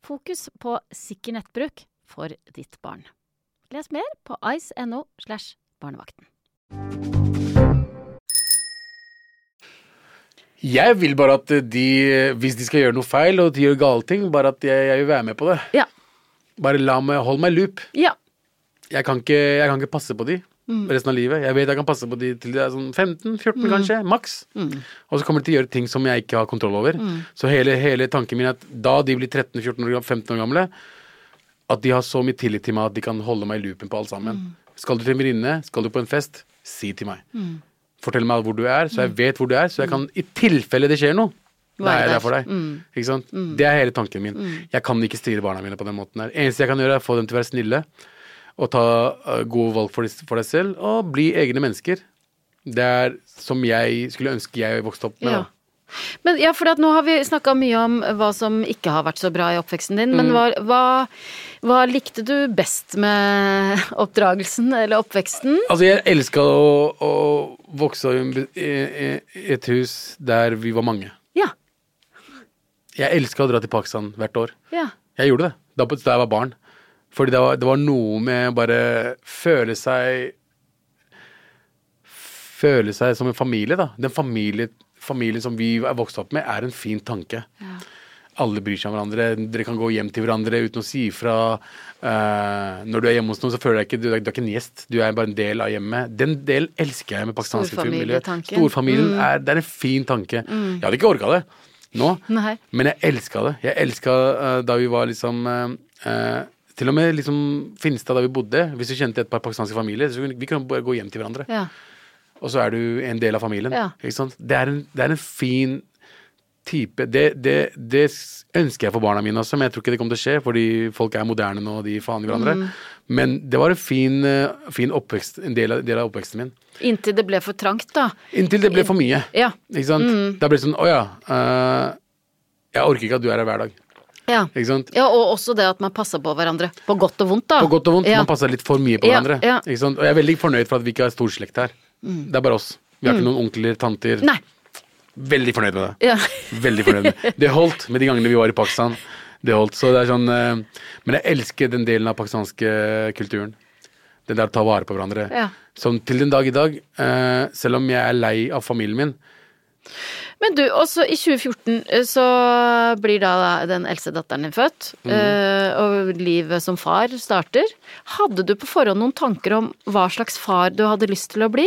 Fokus på sikker nettbruk for ditt barn. Les mer på ice.no slash barnevakten. Jeg vil bare at de, hvis de skal gjøre noe feil og de gjør gale ting, bare at jeg, jeg vil være med på det. Ja. Bare la meg, hold meg loop. Ja. Jeg kan ikke, jeg kan ikke passe på de resten av livet. Jeg vet jeg kan passe på de til de er sånn 15-14 kanskje, maks. Og så kommer de til å gjøre ting som jeg ikke har kontroll over. Så hele, hele tanken min er at da de blir 13-14 år, 15 år gamle, at de har så mye tillit til meg at de kan holde meg i loopen på alt sammen. Skal du til en venninne, skal du på en fest, si til meg. Fortell meg hvor du er, så jeg vet hvor du er, så jeg kan, i tilfelle det skjer noe, da er jeg der. for deg. Ikke sant? Det er hele tanken min. Jeg kan ikke styre barna mine på den måten her. Eneste jeg kan gjøre, er å få dem til å være snille, og ta uh, gode valg for, for deg selv, og bli egne mennesker. Det er som jeg skulle ønske jeg vokste opp med. Ja. Men ja, for at nå har vi snakka mye om hva som ikke har vært så bra i oppveksten din. Men hva, hva, hva likte du best med [LAUGHS] oppdragelsen eller oppveksten? Altså, jeg elska å, å vokse opp i, et hus der vi var mange. Ja. Jeg elska å dra til Pakistan hvert år. Ja. Jeg gjorde det da, da jeg var barn. Fordi det var, det var noe med å bare føle seg Føle seg som en familie, da. Den familie, familien som vi er vokst opp med, er en fin tanke. Alle bryr seg om hverandre. Dere kan gå hjem til hverandre uten å si ifra. Uh, når du er hjemme hos noen, så føler jeg ikke du, du er ikke en gjest. Du er bare en del av hjemmet. Den delen elsker jeg med pakistanske filmmiljø. Storfamilien Storfamilien er, det er en fin tanke. Jeg hadde ikke orka det nå, Nei. men jeg elska det. Jeg elska uh, da vi var liksom uh, eh, Til og med liksom Finstad, da vi bodde. Hvis du kjente et par pakistanske familier, så kunne vi kunne bare gå hjem til hverandre. Ja. Og så er du en del av familien. Ja. Det, er en, det er en fin type det, det, det ønsker jeg for barna mine også, men jeg tror ikke det kommer til å skje, fordi folk er moderne nå, og de i hverandre. Mm. Men det var en fin, eh, fin oppvekst, en del av, del av oppveksten min. Inntil det ble for trangt, da. Inntil det ble for mye. Ja. Ikke sant? Da ble det sånn Å ja. Uh, jeg orker ikke at du er her hver dag. Ja. Ja, og også det at man passer på hverandre. På godt og vondt, da. På godt og vondt. Ja. Man passer litt for mye på Ja, hverandre. Og jeg er veldig fornøyd for at vi ikke har storslekt her. Det er bare oss. Vi har ikke noen onkler, tanter. Mm. Nei. Veldig fornøyd med det. Ja. Veldig fornøyd med Det holdt med de gangene vi var i Pakistan. Det holdt. Så det er sånn eh, Men jeg elsker den delen av pakistanske kulturen. Det der å ta vare på hverandre. Ja. Som til den dag i dag, eh, selv om jeg er lei av familien min Men du, også i 2014 eh, så blir da den eldste datteren din født, eh, og livet som far starter. Hadde du på forhånd noen tanker om hva slags far du hadde lyst til å bli?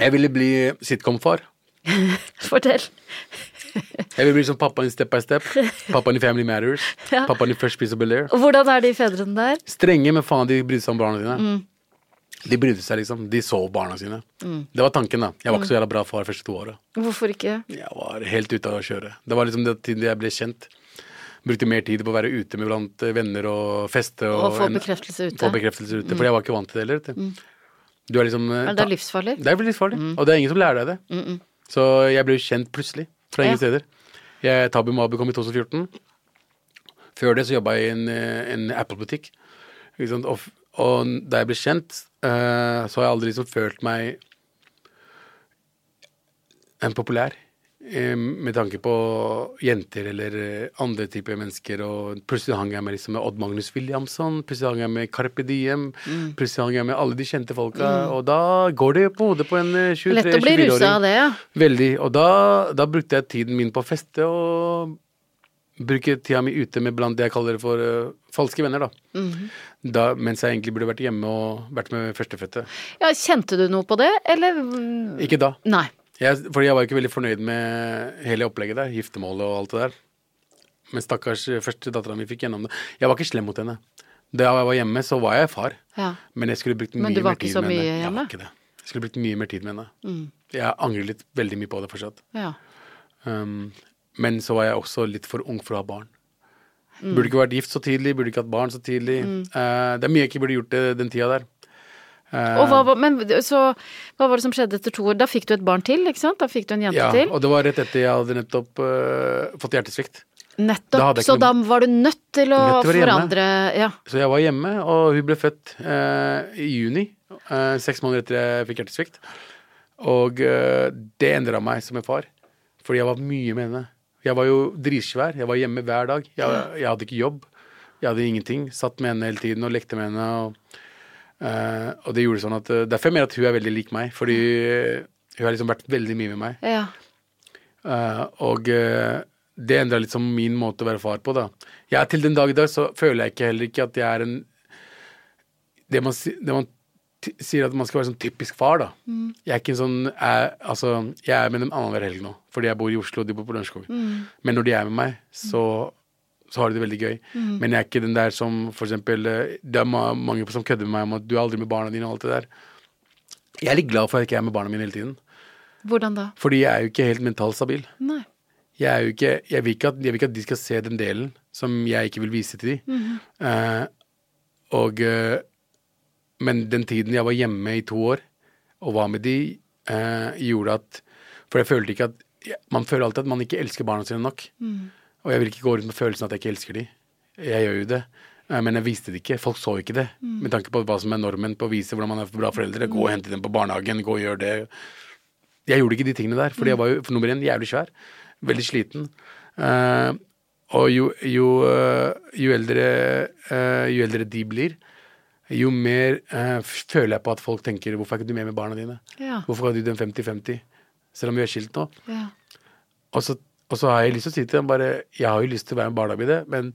Jeg ville bli sitcom-far. [LAUGHS] Fortell. Jeg ville bli som pappaen i Step by Step. Pappaen i Family Matters. [LAUGHS] Ja. Pappaen i First Piece of Bel-Air. Hvordan er de fedrene der? Strenge, men faen, de brydde seg om barna sine. Mm. De brydde seg, liksom. De så barna sine. Mm. Det var tanken, da. Jeg var ikke så jævla bra far første to åra. Hvorfor ikke? Jeg var helt ute av å kjøre. Det var liksom det tiden jeg ble kjent. Brukte mer tid på å være ute med blant venner og feste. Og, Og få bekreftelse ute. Mm. Få bekreftelse ute. For jeg var ikke vant til det heller. Du. Er liksom eh, Er livsfarlig? Det er livsfarlig, mm. Og det er ingen som lærer deg det. Så jeg ble kjent plutselig, fra ingen Ja. steder. Jeg, Tabu Mabu kom i 2014. Før det så jobba jeg i en, eh, en Apple-butikk. Og, og da jeg ble kjent, uh, så har jeg aldri liksom følt meg en populær. Eh, Med tanke på jenter eller eh, andre typer mennesker. Og plutselig hang jeg med, liksom, med Odd Magnus Williamson, plutselig hang jeg med Carpe Diem, Mm. plutselig hang jeg med alle de kjente folka. Og da går det på hodet på en eh, 23-24-åring. Lett å bli rusa av det, ja. Veldig. Og da, da brukte jeg tiden min på å feste og bruke tida mi ute med blant det jeg kaller for uh, falske venner, da. Mhm. da. Mens jeg egentlig burde vært hjemme og vært med førstefødte. ja. Kjente du noe på det, eller? Ikke da. Nei. Jeg, fordi jeg var ikke veldig fornøyd med hele opplegget der. Giftermålet og alt det der. Men stakkars eh, første dattera mi fikk gjennom det. Jeg var ikke slem mot henne. Da jeg var hjemme, så var jeg far. Ja. Men jeg skulle brukt mye mer tid med henne. Jeg? Mm. var ikke det. Jeg skulle brukt mye mer tid med henne. Jeg angrer litt veldig mye på det fortsatt. ja. Um, men så var jeg også litt for ung for å ha barn. Mm. Burde ikke vært gift så tidlig, burde ikke hatt barn så tidlig. Eh, det er mye jeg ikke burde gjort det, den tida der. Eh, Og hva, men så, hva var det som skjedde etter to år? Da fikk du et barn til, ikke sant? Da fikk du en jente ja, til. og det var rett etter jeg hadde nettopp uh, fått hjertesvikt. Nettopp. da Så ikke da var du nødt til å forandre Ja. Så jeg var hjemme, og hun ble født uh, i juni. uh, seks måneder etter jeg fikk hjertesvikt. Og det endra meg som en far. Fordi jeg var mye med henne. Jeg var jo dritsvær. Jeg var hjemme hver dag. Jeg, jeg hadde ikke jobb. Jeg hadde ingenting. Satt med henne hele tiden og lekte med henne. Og, eh, og det gjorde sånn at uh, Derfor mener jeg at hun er veldig lik meg. Fordi hun har liksom vært veldig mye med meg. ja. Uh, og eh, det endra liksom min måte å være far på, da. Jeg, til den dag i dag så føler jeg ikke heller ikke at jeg er en Det man, det man sier at man skal være sånn typisk far, da. Jeg er ikke en sånn jeg, Altså, jeg er med dem annenhver helg nå, fordi jeg bor i Oslo, og de bor på Lørenskog. Men når de er med meg, så så har de det veldig gøy. Men jeg er ikke den der som eksempel eh, Det er ma mange som kødder med meg om at du er aldri med barna dine og alt det der. Jeg er litt glad for at jeg ikke er med barna mine hele tiden. Hvordan da? Fordi jeg er jo ikke helt mentalt stabil. Nei. Jeg, er jo ikke, jeg, vil ikke at, jeg vil ikke at de skal se den delen som jeg ikke vil vise til de. Eh, og uh, Men den tiden jeg var hjemme i to år og var med de, uh, gjorde at For jeg følte ikke at Man føler alltid at man ikke elsker barna sine nok. Og jeg vil ikke gå rundt med følelsen at jeg ikke elsker de. Jeg gjør jo det. Eh, Men jeg viste det ikke. Folk så ikke det. Med tanke på hva som er normen på å vise hvordan man er for bra foreldre. Gå og hente dem på barnehagen, gå og gjør det. Jeg gjorde ikke de tingene der, fordi jeg var jo for nummer én jævlig svær. Veldig sliten. Uh, og jo, jo, eh, jo, eldre, uh, jo eldre de blir, jo mer uh, føler jeg på at folk tenker 'Hvorfor er ikke du med med barna dine?' Ja. Hvorfor har du den 50-50? Selv om vi er skilt nå. Ja. Og så, og så har jeg lyst til å si til dem bare Jeg har jo lyst til å være med barna mine, men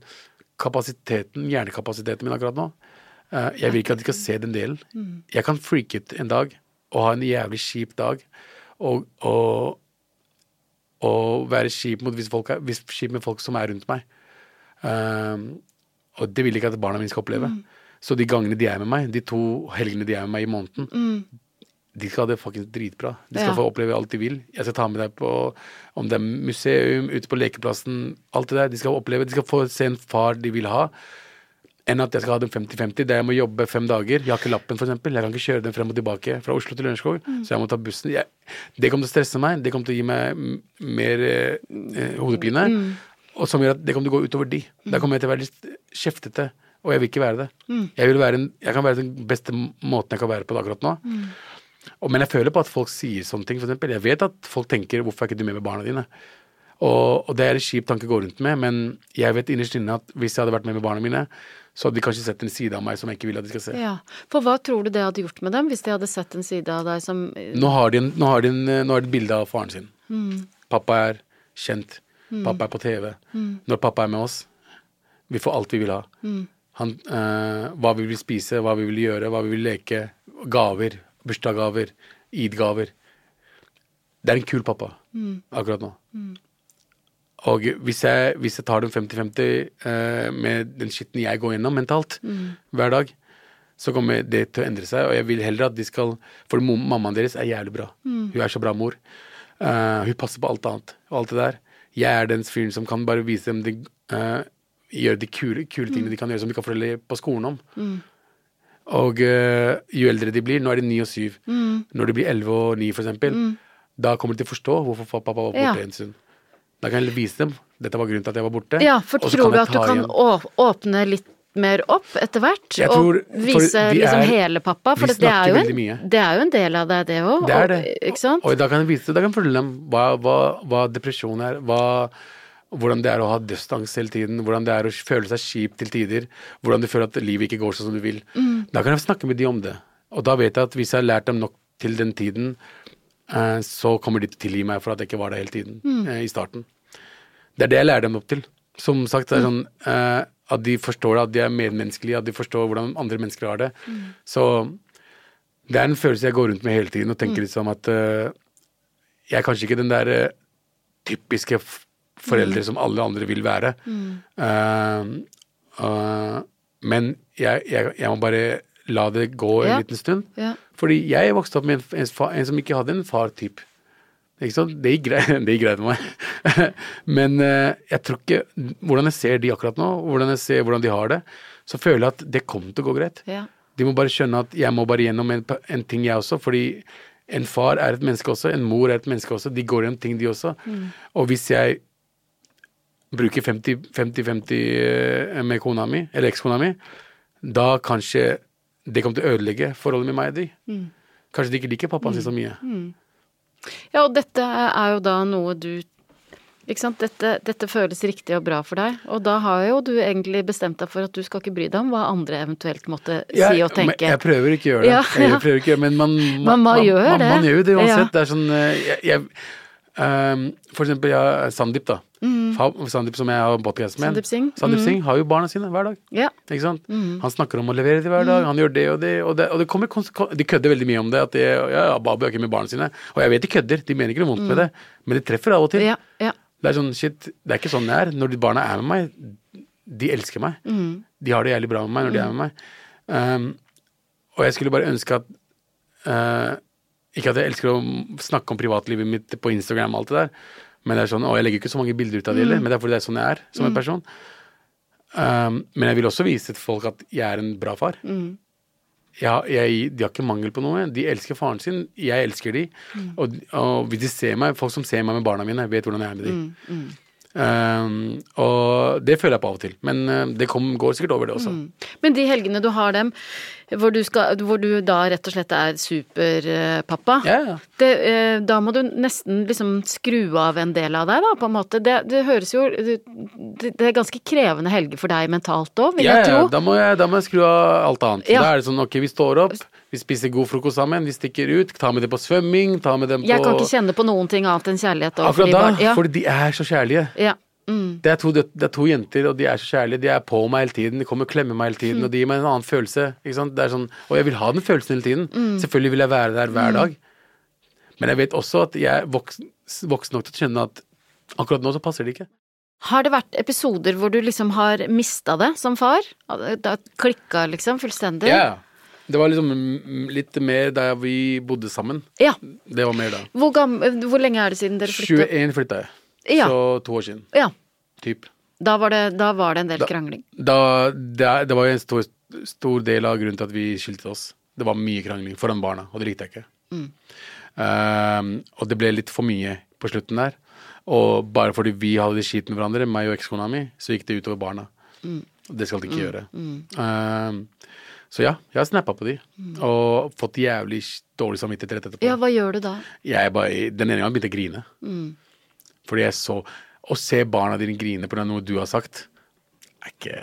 kapasiteten, hjernekapasiteten min akkurat nå eh, Jeg vil ikke at de skal se den delen. Jeg kan freake ut en dag og ha en jævlig kjip dag og, og, og være kjip mot hvis folk er, hvis, kjip med folk som er rundt meg. Um, og det vil jeg ikke at barna mine skal oppleve. Så de gangene de er med meg, de to helgene de er med meg i måneden, de skal ha det fucking dritbra. De skal Ja. få oppleve alt de vil. Jeg skal ta med deg på om det er museum, ute på lekeplassen, alt det der. De skal oppleve, de skal få se en far de vil ha. Enn at jeg skal ha den 50-50, der jeg må jobbe fem dager. Jeg har ikke lappen, eksempel. Jeg kan ikke kjøre den frem og tilbake fra Oslo til Lørenskog, så jeg må ta bussen. Jeg, det kommer til å stresse meg. Det kommer til å gi meg mer eh, hodepine. hodepine. Og som gjør at det kommer til å gå utover de. Da kommer jeg til å være litt kjeftete, og jeg vil ikke være det. Jeg, vil være en, jeg kan være den beste måten jeg kan være på det akkurat nå. Og, men jeg føler på at folk sier sånne ting, for eksempel. Jeg vet at folk tenker 'hvorfor er ikke du med med barna dine'? Og, og det er en kjip tanke å gå rundt med, men jeg vet innerst inne at hvis jeg hadde vært med med barna mine, så hadde de kanskje sett en side av meg som jeg ikke vil at de skal se. ja. For hva tror du det hadde gjort med dem, hvis de hadde sett en side av deg som Nå har de, en, nå har de en, nå har de et bilde av faren sin. Pappa er kjent. Pappa er på TV. Når pappa er med oss, vi får alt vi vil ha. Han, øh, hva vi vil spise, hva vi vil gjøre, hva vi vil leke. Gaver. Bursdagsgaver. Id-gaver. Det er en kul pappa akkurat nå. Og hvis jeg, hvis jeg tar den 50-50 uh, med den skitten jeg går gjennom mentalt hver dag, så kommer det til å endre seg. Og jeg vil heller at de skal For mammaen deres er jævlig bra. Hun er så bra mor. Uh, hun passer på alt annet og alt det der. Jeg er den fyren som kan bare vise dem de, uh, Gjøre de kule, kule tingene de kan gjøre som de kan fortelle på skolen om. Og uh, jo eldre de blir, nå er de ni og syv. Når de blir elleve og ni, for eksempel, da kommer de til å forstå hvorfor pappa var borte Ja. en stund. Da kan jeg vise dem dette var grunnen til at jeg var borte. Ja, for tror du at du kan igjen. åpne litt mer opp etter hvert? Og vise vi liksom er- hele pappa? For det, det, er en, det er jo en del av deg, det òg. Det er det. Sant? Og da kan jeg vise da kan jeg fortelle dem hva, hva, hva depresjon er, hva, hvordan det er å ha dødsangst hele tiden, hvordan det er å føle seg kjip til tider, hvordan du føler at livet ikke går sånn som du vil. Mm. Da kan jeg snakke med de om det. Og da vet jeg at hvis jeg har lært dem nok til den tiden, eh, så kommer de til å tilgi meg for at jeg ikke var der hele tiden Mm. eh, i starten. Det er det jeg lærer dem opp til. Som sagt, det er sånn eh, at de forstår det, at de er medmenneskelige, at de forstår hvordan andre mennesker har det. Så det er en følelse jeg går rundt med hele tiden og tenker liksom at eh, jeg er kanskje ikke den der typiske foreldre som alle andre vil være. Mm. Uh, uh, men jeg, jeg, jeg må bare la det gå en Ja. liten stund. Ja. Fordi jeg vokste opp med en, en, en som ikke hadde en far-type. Ikke sant? Det gikk [LAUGHS] greit, med meg. [LAUGHS] Men uh, jeg tror ikke Hvordan jeg ser de akkurat nå, hvordan jeg ser hvordan de har det, så føler jeg at det kommer til å gå greit. Ja. De må bare skjønne at jeg må bare gjennom en, en ting, jeg også. Fordi en far er et menneske også, en mor er et menneske også. De går gjennom ting, de også. Og hvis jeg bruker 50-50 eh, med kona mi, eller ekskona mi, da kanskje det kommer til å ødelegge forholdet med meg og de. Kanskje de ikke liker pappaen sin så mye. Ja, og dette er jo da noe du ikke sant? Dette, dette føles riktig og bra for deg, og da har jo du egentlig bestemt deg for at du skal ikke bry deg om hva andre eventuelt måtte si og tenke. Jeg prøver ikke å gjøre det. Ja, Jeg ja. prøver ikke, men man, Man- man gjør man, det. Man gjør jo det uansett. Ja. Det er sånn eh, jeg, jeg, ehm, For eksempel ja, Sandeep, da. Mm. Sandeep som jeg har podkast med. Mm. Sandeep Singh. Mm. Sandeep Singh har jo barna sine hver dag. Ja. Ikke sant? Mm. Han snakker om å levere til hver dag, han gjør det og det. Og, det, og det kommer, de kødder veldig mye om det, at de, ja, Babu er ikke med barna sine. Og jeg vet de kødder, de mener ikke noe vondt med det, men det treffer av og til. Mm. Ja, ja. Det er sånn, shit, det er ikke sånn det er. Når de barna er med meg, de elsker meg. Mm. De har det jævlig bra med meg når de er med meg. Um, og jeg skulle bare ønske at uh, Ikke at jeg elsker å snakke om privatlivet mitt på Instagram og alt det der, men det er sånn, og jeg legger ikke så mange bilder ut av det heller, men det er fordi det er sånn jeg er som en person. Um, men jeg vil også vise til folk at jeg er en bra far. Mm. jeg, de har ikke mangel på noe. De elsker faren sin. Jeg elsker de. Og, og hvis de ser meg, folk som ser meg med barna mine, vet hvordan jeg er med de. Um, og det føler jeg på av og til. Men eh, det kom, går sikkert over, det også. Men de helgene du har dem, hvor du, skal, hvor du da rett og slett er superpappa, Ja, ja. det, eh, da må du nesten liksom skru av en del av deg, da, på en måte. Det, det høres jo Det, det er ganske krevende helger for deg mentalt òg, vil Ja, jeg ja, tro. da må jeg, da må jeg skru av alt annet. Ja. Da er det sånn, ok, vi står opp, vi spiser god frokost sammen, vi stikker ut, tar med dem på svømming, tar med dem på Jeg kan ikke kjenne på noen ting annet enn kjærlighet. og Akkurat da, for de er så kjærlige. ja. Mm. Det er, to, det er to jenter, og de er så kjærlige. De er på meg hele tiden, de kommer og klemmer meg hele tiden, og de gir meg en annen følelse. Er sånn, og jeg vil ha den følelsen hele tiden. Mm. Selvfølgelig vil jeg være der hver dag. Men jeg vet også at jeg er voksen, voksen nok til å skjønne at akkurat nå så passer det ikke. Har det vært episoder hvor du liksom har mista det som far? Da klikka liksom fullstendig? Ja. Det var liksom mm, litt mer da vi bodde sammen. Ja. Det var mer da. Hvor, gam, hvor lenge er det siden dere flyttet? 21 flytta jeg. Ja. Så to år siden. Ja. Typ. Da var det, da var det en del Da- krangling. Da, det, det var jo en stor, stor del av grunnen til at vi skilte oss. Det var mye krangling foran barna, og det likte jeg ikke. Ehm, og det ble litt for mye på slutten der. Og bare fordi vi hadde det kjipt med hverandre, meg og ekskona mi, så gikk det utover barna. Og det skal det ikke gjøre. Um, så ja, jeg har snappa på de, og fått jævlig dårlig samvittighet rett etterpå. Ja, hva gjør du da? Jeg bare, den ene gangen begynte jeg å grine. Fordi jeg så Å se barna dine grine pga. noe du har sagt, er ikke,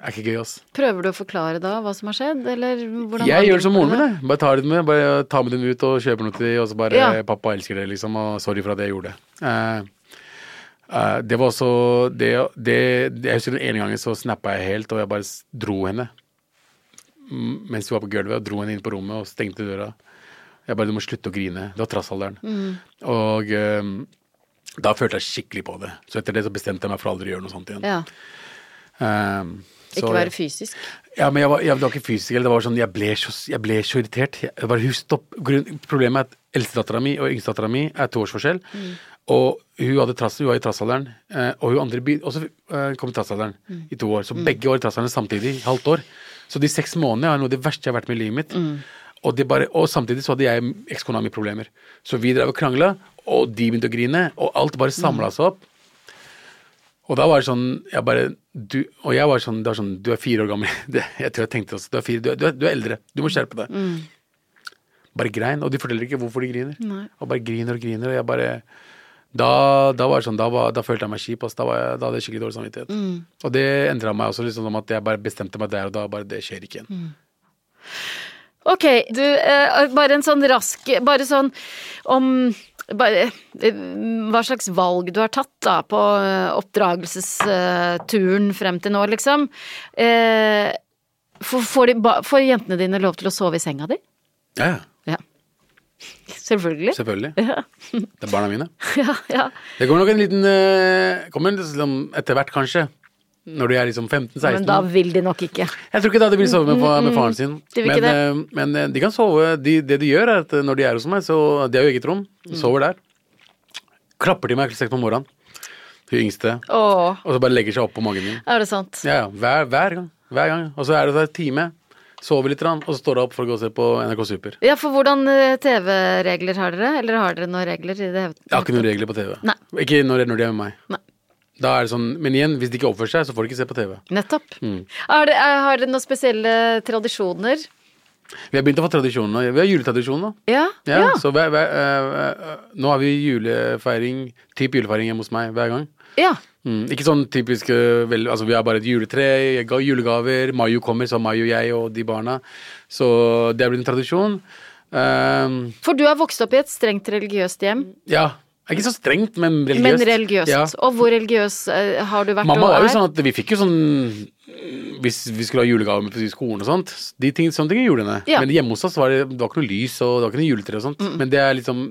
er ikke gøy, ass. Prøver du å forklare da hva som har skjedd, eller hvordan Jeg gjør det som moren min, jeg. Bare tar med, bare ta med dem ut og kjøper noe til dem, og så bare Ja. 'Pappa elsker det', liksom, og sorry for at jeg gjorde det. Uh, uh, det var også det, det, det Jeg husker den ene gangen så snappa jeg helt, og jeg bare dro henne. Mens vi var på gulvet, og dro henne inn på rommet og stengte døra. Jeg bare 'Du må slutte å grine'. Det var trassalderen. Mm. Og eh, da følte jeg skikkelig på det. Så etter det så bestemte jeg meg for aldri å gjøre noe sånt igjen. Ja, Um, så- ikke være fysisk. ja, men jeg var, jeg, var ikke fysisk. eller Det var sånn, jeg ble så, jeg ble så irritert. Jeg bare, husk, stopp. Problemet er at eldstedattera mi og yngstedattera mi er to års forskjell. Og hun, hadde trass, hun var i trassalderen, eh, og hun andre by- også eh, kom trassalderen i to år. Så begge var i trassalderen samtidig, halvt år. Så de seks månedene er noe av det verste jeg har vært med i livet mitt. Og, det bare, og samtidig så hadde jeg ekskona mi problemer. Så vi drev og krangla, og de begynte å grine, og alt bare samla seg opp. Og da var det sånn jeg bare, du, Og jeg var sånn, det var sånn Du er fire år gammel. [LAUGHS] Det, jeg tror jeg tenkte også, du er, fire, du, er, du, er, du eldre. Du må skjerpe deg. Bare grein. Og de forteller ikke hvorfor de griner. Og bare griner og griner. Og jeg bare Da, da var det sånn, da, var, da følte jeg meg kjip. Altså, Da, var jeg, da hadde jeg skikkelig dårlig samvittighet. Og det endra meg også, liksom at jeg bare bestemte meg der og da. Bare det skjer ikke igjen. Ok, du, eh, bare en sånn rask Bare sånn om bare, eh, Hva slags valg du har tatt da på eh, oppdragelsesturen frem til nå, liksom. Eh, får, de, får jentene dine lov til å sove i senga di? Ja, ja. Ja. Selvfølgelig. Selvfølgelig. Ja, Det er barna mine. [LAUGHS] ja. ja. Det kommer nok en liten eh, Kommer liksom etter hvert, kanskje. Når du er liksom 15-16. Men da vil de nok ikke. Jeg tror ikke da de vil sove med, med faren sin. De vil men, det. men eh, de kan sove. De, det de gjør, er at eh, når de er hos meg, så De har jo eget rom. Sover der. Klapper til meg seks på morgenen. Hun yngste. Åh, Og så bare legger seg opp på magen min. er det sant? Ja, ja. Hver, hver gang. Hver gang. Og så er det så en time. Sover litt, og så står hun opp for å gå og se på NRK Super. Ja, for hvordan eh, TV-regler har dere? Eller har dere noen regler i det? Jeg har ikke noen regler på TV. Nei. Ikke når, når de er med meg. Nei. Da er det sånn, Men igjen, hvis de ikke oppfører seg, så får de ikke se på TV. Nettopp. Mm. Har dere noen spesielle tradisjoner? Vi har begynt å få tradisjoner. Vi har juletradisjoner. Ja? Ja, Ja. Så hver, hver, uh, uh, nå har vi julefeiring, typ julefeiring hjemme hos meg hver gang. ja. Mm, ikke sånn typisk eh, vel, Altså vi har bare et juletre, julegaver, Mayo kommer, så Mayo jeg og de barna. Så det er blitt en tradisjon. Ehm, For du har vokst opp i et strengt religiøst hjem, ja. Ikke så strengt, men religiøst. men religiøst. Ja. Og hvor religiøs eh, har du vært Mamma og var jo er? sånn at vi fikk jo sånn Hvis vi skulle ha julegaver med på skolen og sånt, de ting, sånne ting er julene. Ja. Men hjemme hos oss var det, det var ikke noe lys og det var ikke noe juletre og sånt. Men det er liksom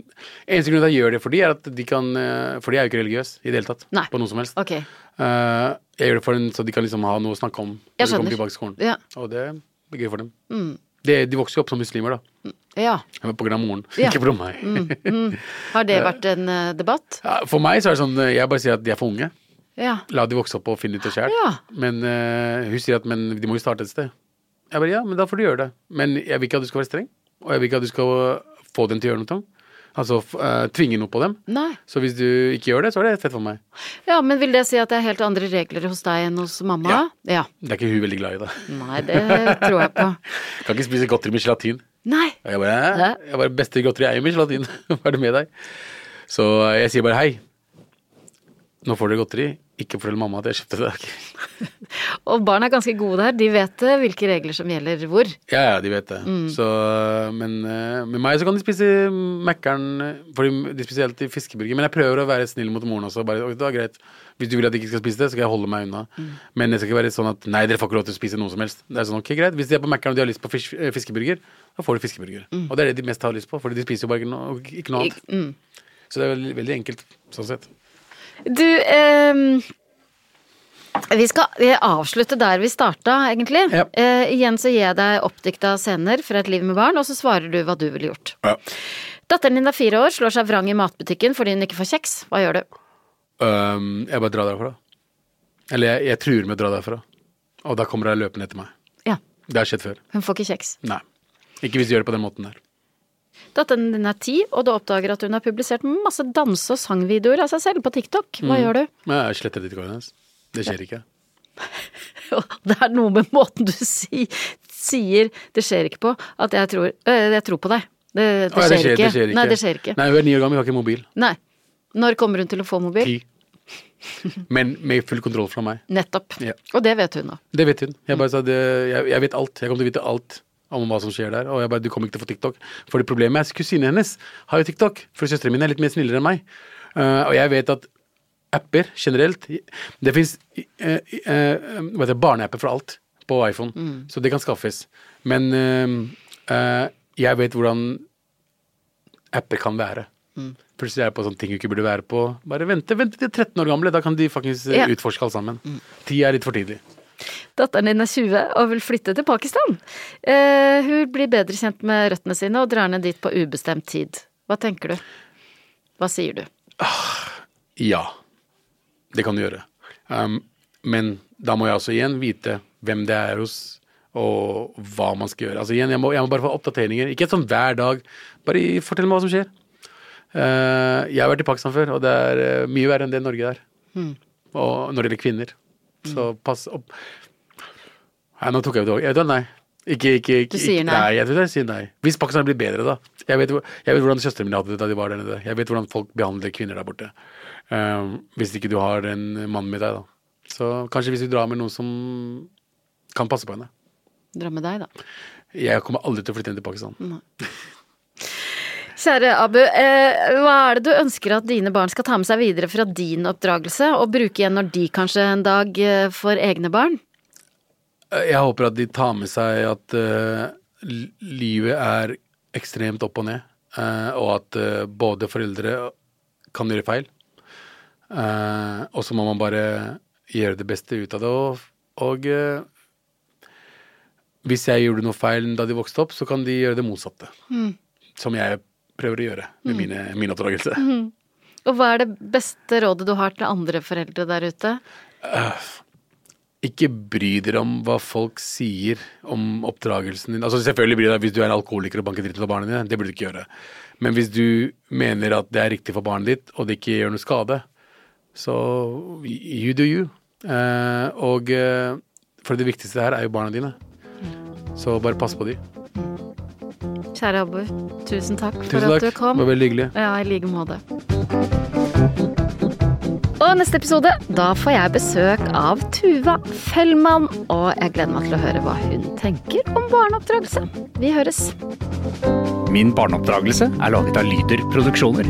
Eneste grunn til at jeg gjør det for de er at de kan eh, For de er jo ikke religiøse i det hele tatt. Nei. På noe som helst. Ok. Eh, jeg gjør det for dem så de kan liksom ha noe å snakke om når de kommer tilbake til skolen. Ja. Og det er gøy for dem. Det, de vokser jo opp som muslimer, da. Ja. På grunn av moren, Ja. ikke på grunn av meg. Har det [LAUGHS] vært en eh, debatt? For meg så er det sånn eh, Jeg bare sier at de er for unge. Ja. La de vokse opp og finne ut det sjøl. Ja. Men uh, hun sier at men de må jo starte et sted. Jeg bare ja, men da får du gjøre det. Men jeg vil ikke at du skal være streng. Og jeg vil ikke at du skal få dem til å gjøre noe. Altså eh, tvinge noe på dem. Nei. Så hvis du ikke gjør det, så er det fett for meg. Ja, men vil det si at det er helt andre regler hos deg enn hos mamma? Ja. Det er ikke hun veldig glad i det. Nei, det tror jeg på. [LAUGHS] Kan ikke spise godteri med gelatin. Nei. Og jeg bare, Hæ? «Hæ? jeg bare beste godteri er jo Michelin. [LAUGHS] Hva er det med deg? Så jeg sier bare hei. Nå får dere godteri. Ikke fortell mamma at jeg kjøpte det. [LAUGHS] Og barn er ganske gode der. De vet eh, hvilke regler som gjelder hvor. Ja, ja, de vet det. Så, men eh, med meg så kan de spise Mækkern, for de spiser alltid fiskeburger. Men jeg prøver å være snill mot moren også. Bare, det var greit. Hvis du vil at de ikke skal spise det, så skal jeg holde meg unna. Men det skal ikke være sånn at nei, dere får ikke lov til å spise noe som helst. Det er sånn, ok, greit. Hvis de er på Mækkern og de har lyst på fisk, eh, fiskeburger, da får de fiskeburger. Og det er det de mest har lyst på, for de spiser jo bare noe, ikke noe annet. Mm. Så det er veldig, veldig enkelt sånn sett. Du, ehm, vi skal eh, avslutte der vi starta, egentlig. Ja. Eh, igjen så gir jeg deg oppdikta scener fra et liv med barn, og så svarer du hva du ville gjort. Datteren din er fire år, slår seg vrang i matbutikken fordi hun ikke får kjeks. Hva gjør du? Um, jeg bare drar derfra. Eller jeg, jeg truer med å dra derfra. Og da kommer hun løpende etter meg. Ja, Det har skjedd før. hun får ikke kjeks. Nei. Ikke hvis du gjør det på den måten der. Datteren din er ti, og du oppdager at hun har publisert masse danse- og sangvideoer av seg selv på TikTok. Hva gjør du? Jeg sletter bitcoinen hennes. Det skjer ikke. [LAUGHS] Det er noe med måten du si, sier 'det skjer ikke' på, at jeg tror, øh, jeg tror på deg. Det, det, Å, ja, skjer, ikke. det skjer ikke. Nei, det skjer ikke. Nei, hun er ni år gammel, har ikke mobil. Nei. Når kommer hun til å få mobil? Ti. Men med full kontroll fra meg. Nettopp. Ja. Og det vet hun nå. Det vet hun. Jeg bare sa det, jeg, jeg vet alt. Jeg kommer til å vite alt om hva som skjer der. Og jeg bare, du kommer ikke til å få TikTok. For det problemet er at kusinen hennes har jo TikTok. For søsteren min er litt mer snillere enn meg. Uh, og jeg vet at apper generelt Det fins barneapper for alt på iPhone. Så det kan skaffes. Men eh, eh, jeg vet hvordan apper kan være. Plutselig er jeg på sånne ting du ikke burde være på. Bare vente, vente til 13 år gamle, da kan de faktisk eh, Ja. utforske alt sammen. Ti er litt for tidlig. Datteren din er 20 og vil flytte til Pakistan. Eh, hun blir bedre kjent med røttene sine og drar ned dit på ubestemt tid. Hva tenker du? Hva sier du? Ja, det kan du gjøre. Um, men da må jeg også igjen vite hvem det er hos, og hva man skal gjøre. Altså igjen, jeg må, jeg må bare få oppdateringer. Ikke sånn hver dag. Bare fortell meg hva som skjer. Uh, jeg har vært i Pakistan før, og det er uh, mye verre enn det Norge er. Og når det gjelder kvinner. Så pass opp. Nei, nå tok jeg det. Jeg vet nei. Ikke, ikke, ikke, Du sier nei. Nei, jeg, tror jeg sier nei. Hvis Pakistan blir bedre, da. Jeg vet, jeg vet hvordan søstrene mine hadde det da de var der nede. Jeg vet hvordan folk behandler kvinner der borte. Um, hvis ikke du har en mann med deg, da. Så kanskje hvis du drar med noen som kan passe på henne. Dra med deg, da. Jeg kommer aldri til å flytte inn til Pakistan. [LAUGHS] Kjære Abu, eh, hva er det du ønsker at dine barn skal ta med seg videre fra din oppdragelse, og bruke igjen når de kanskje en dag eh, får egne barn? Uh, Jeg håper at de tar med seg at eh, livet er ekstremt opp og ned, uh, og at uh, både foreldre kan gjøre feil. Og så må man bare gjøre det beste ut av det. Og, og hvis jeg gjorde noe feil da de vokste opp, så kan de gjøre det motsatte. Som jeg prøver å gjøre med mine, min oppdragelse. Og hva er det beste rådet du har til andre foreldre der ute? Ikke bry dere om hva folk sier om oppdragelsen din. Altså Selvfølgelig bry deg hvis du er alkoholiker og banker dritt av barna dine. Det burde du ikke gjøre. Men hvis du mener at det er riktig for barnet ditt, og det ikke gjør noe skade, så you do you. Uh, og uh, for det viktigste her er jo barna dine. Så bare pass på de. Kjære Abu, tusen takk for Tusen at du kom. Det var veldig hyggelig. Ja, i like måte. Og neste episode, da får jeg besøk av Tuva Fellmann. Og jeg gleder meg til å høre hva hun tenker om barneoppdragelse. Vi høres. Min barneoppdragelse er laget av Lyder Produksjoner.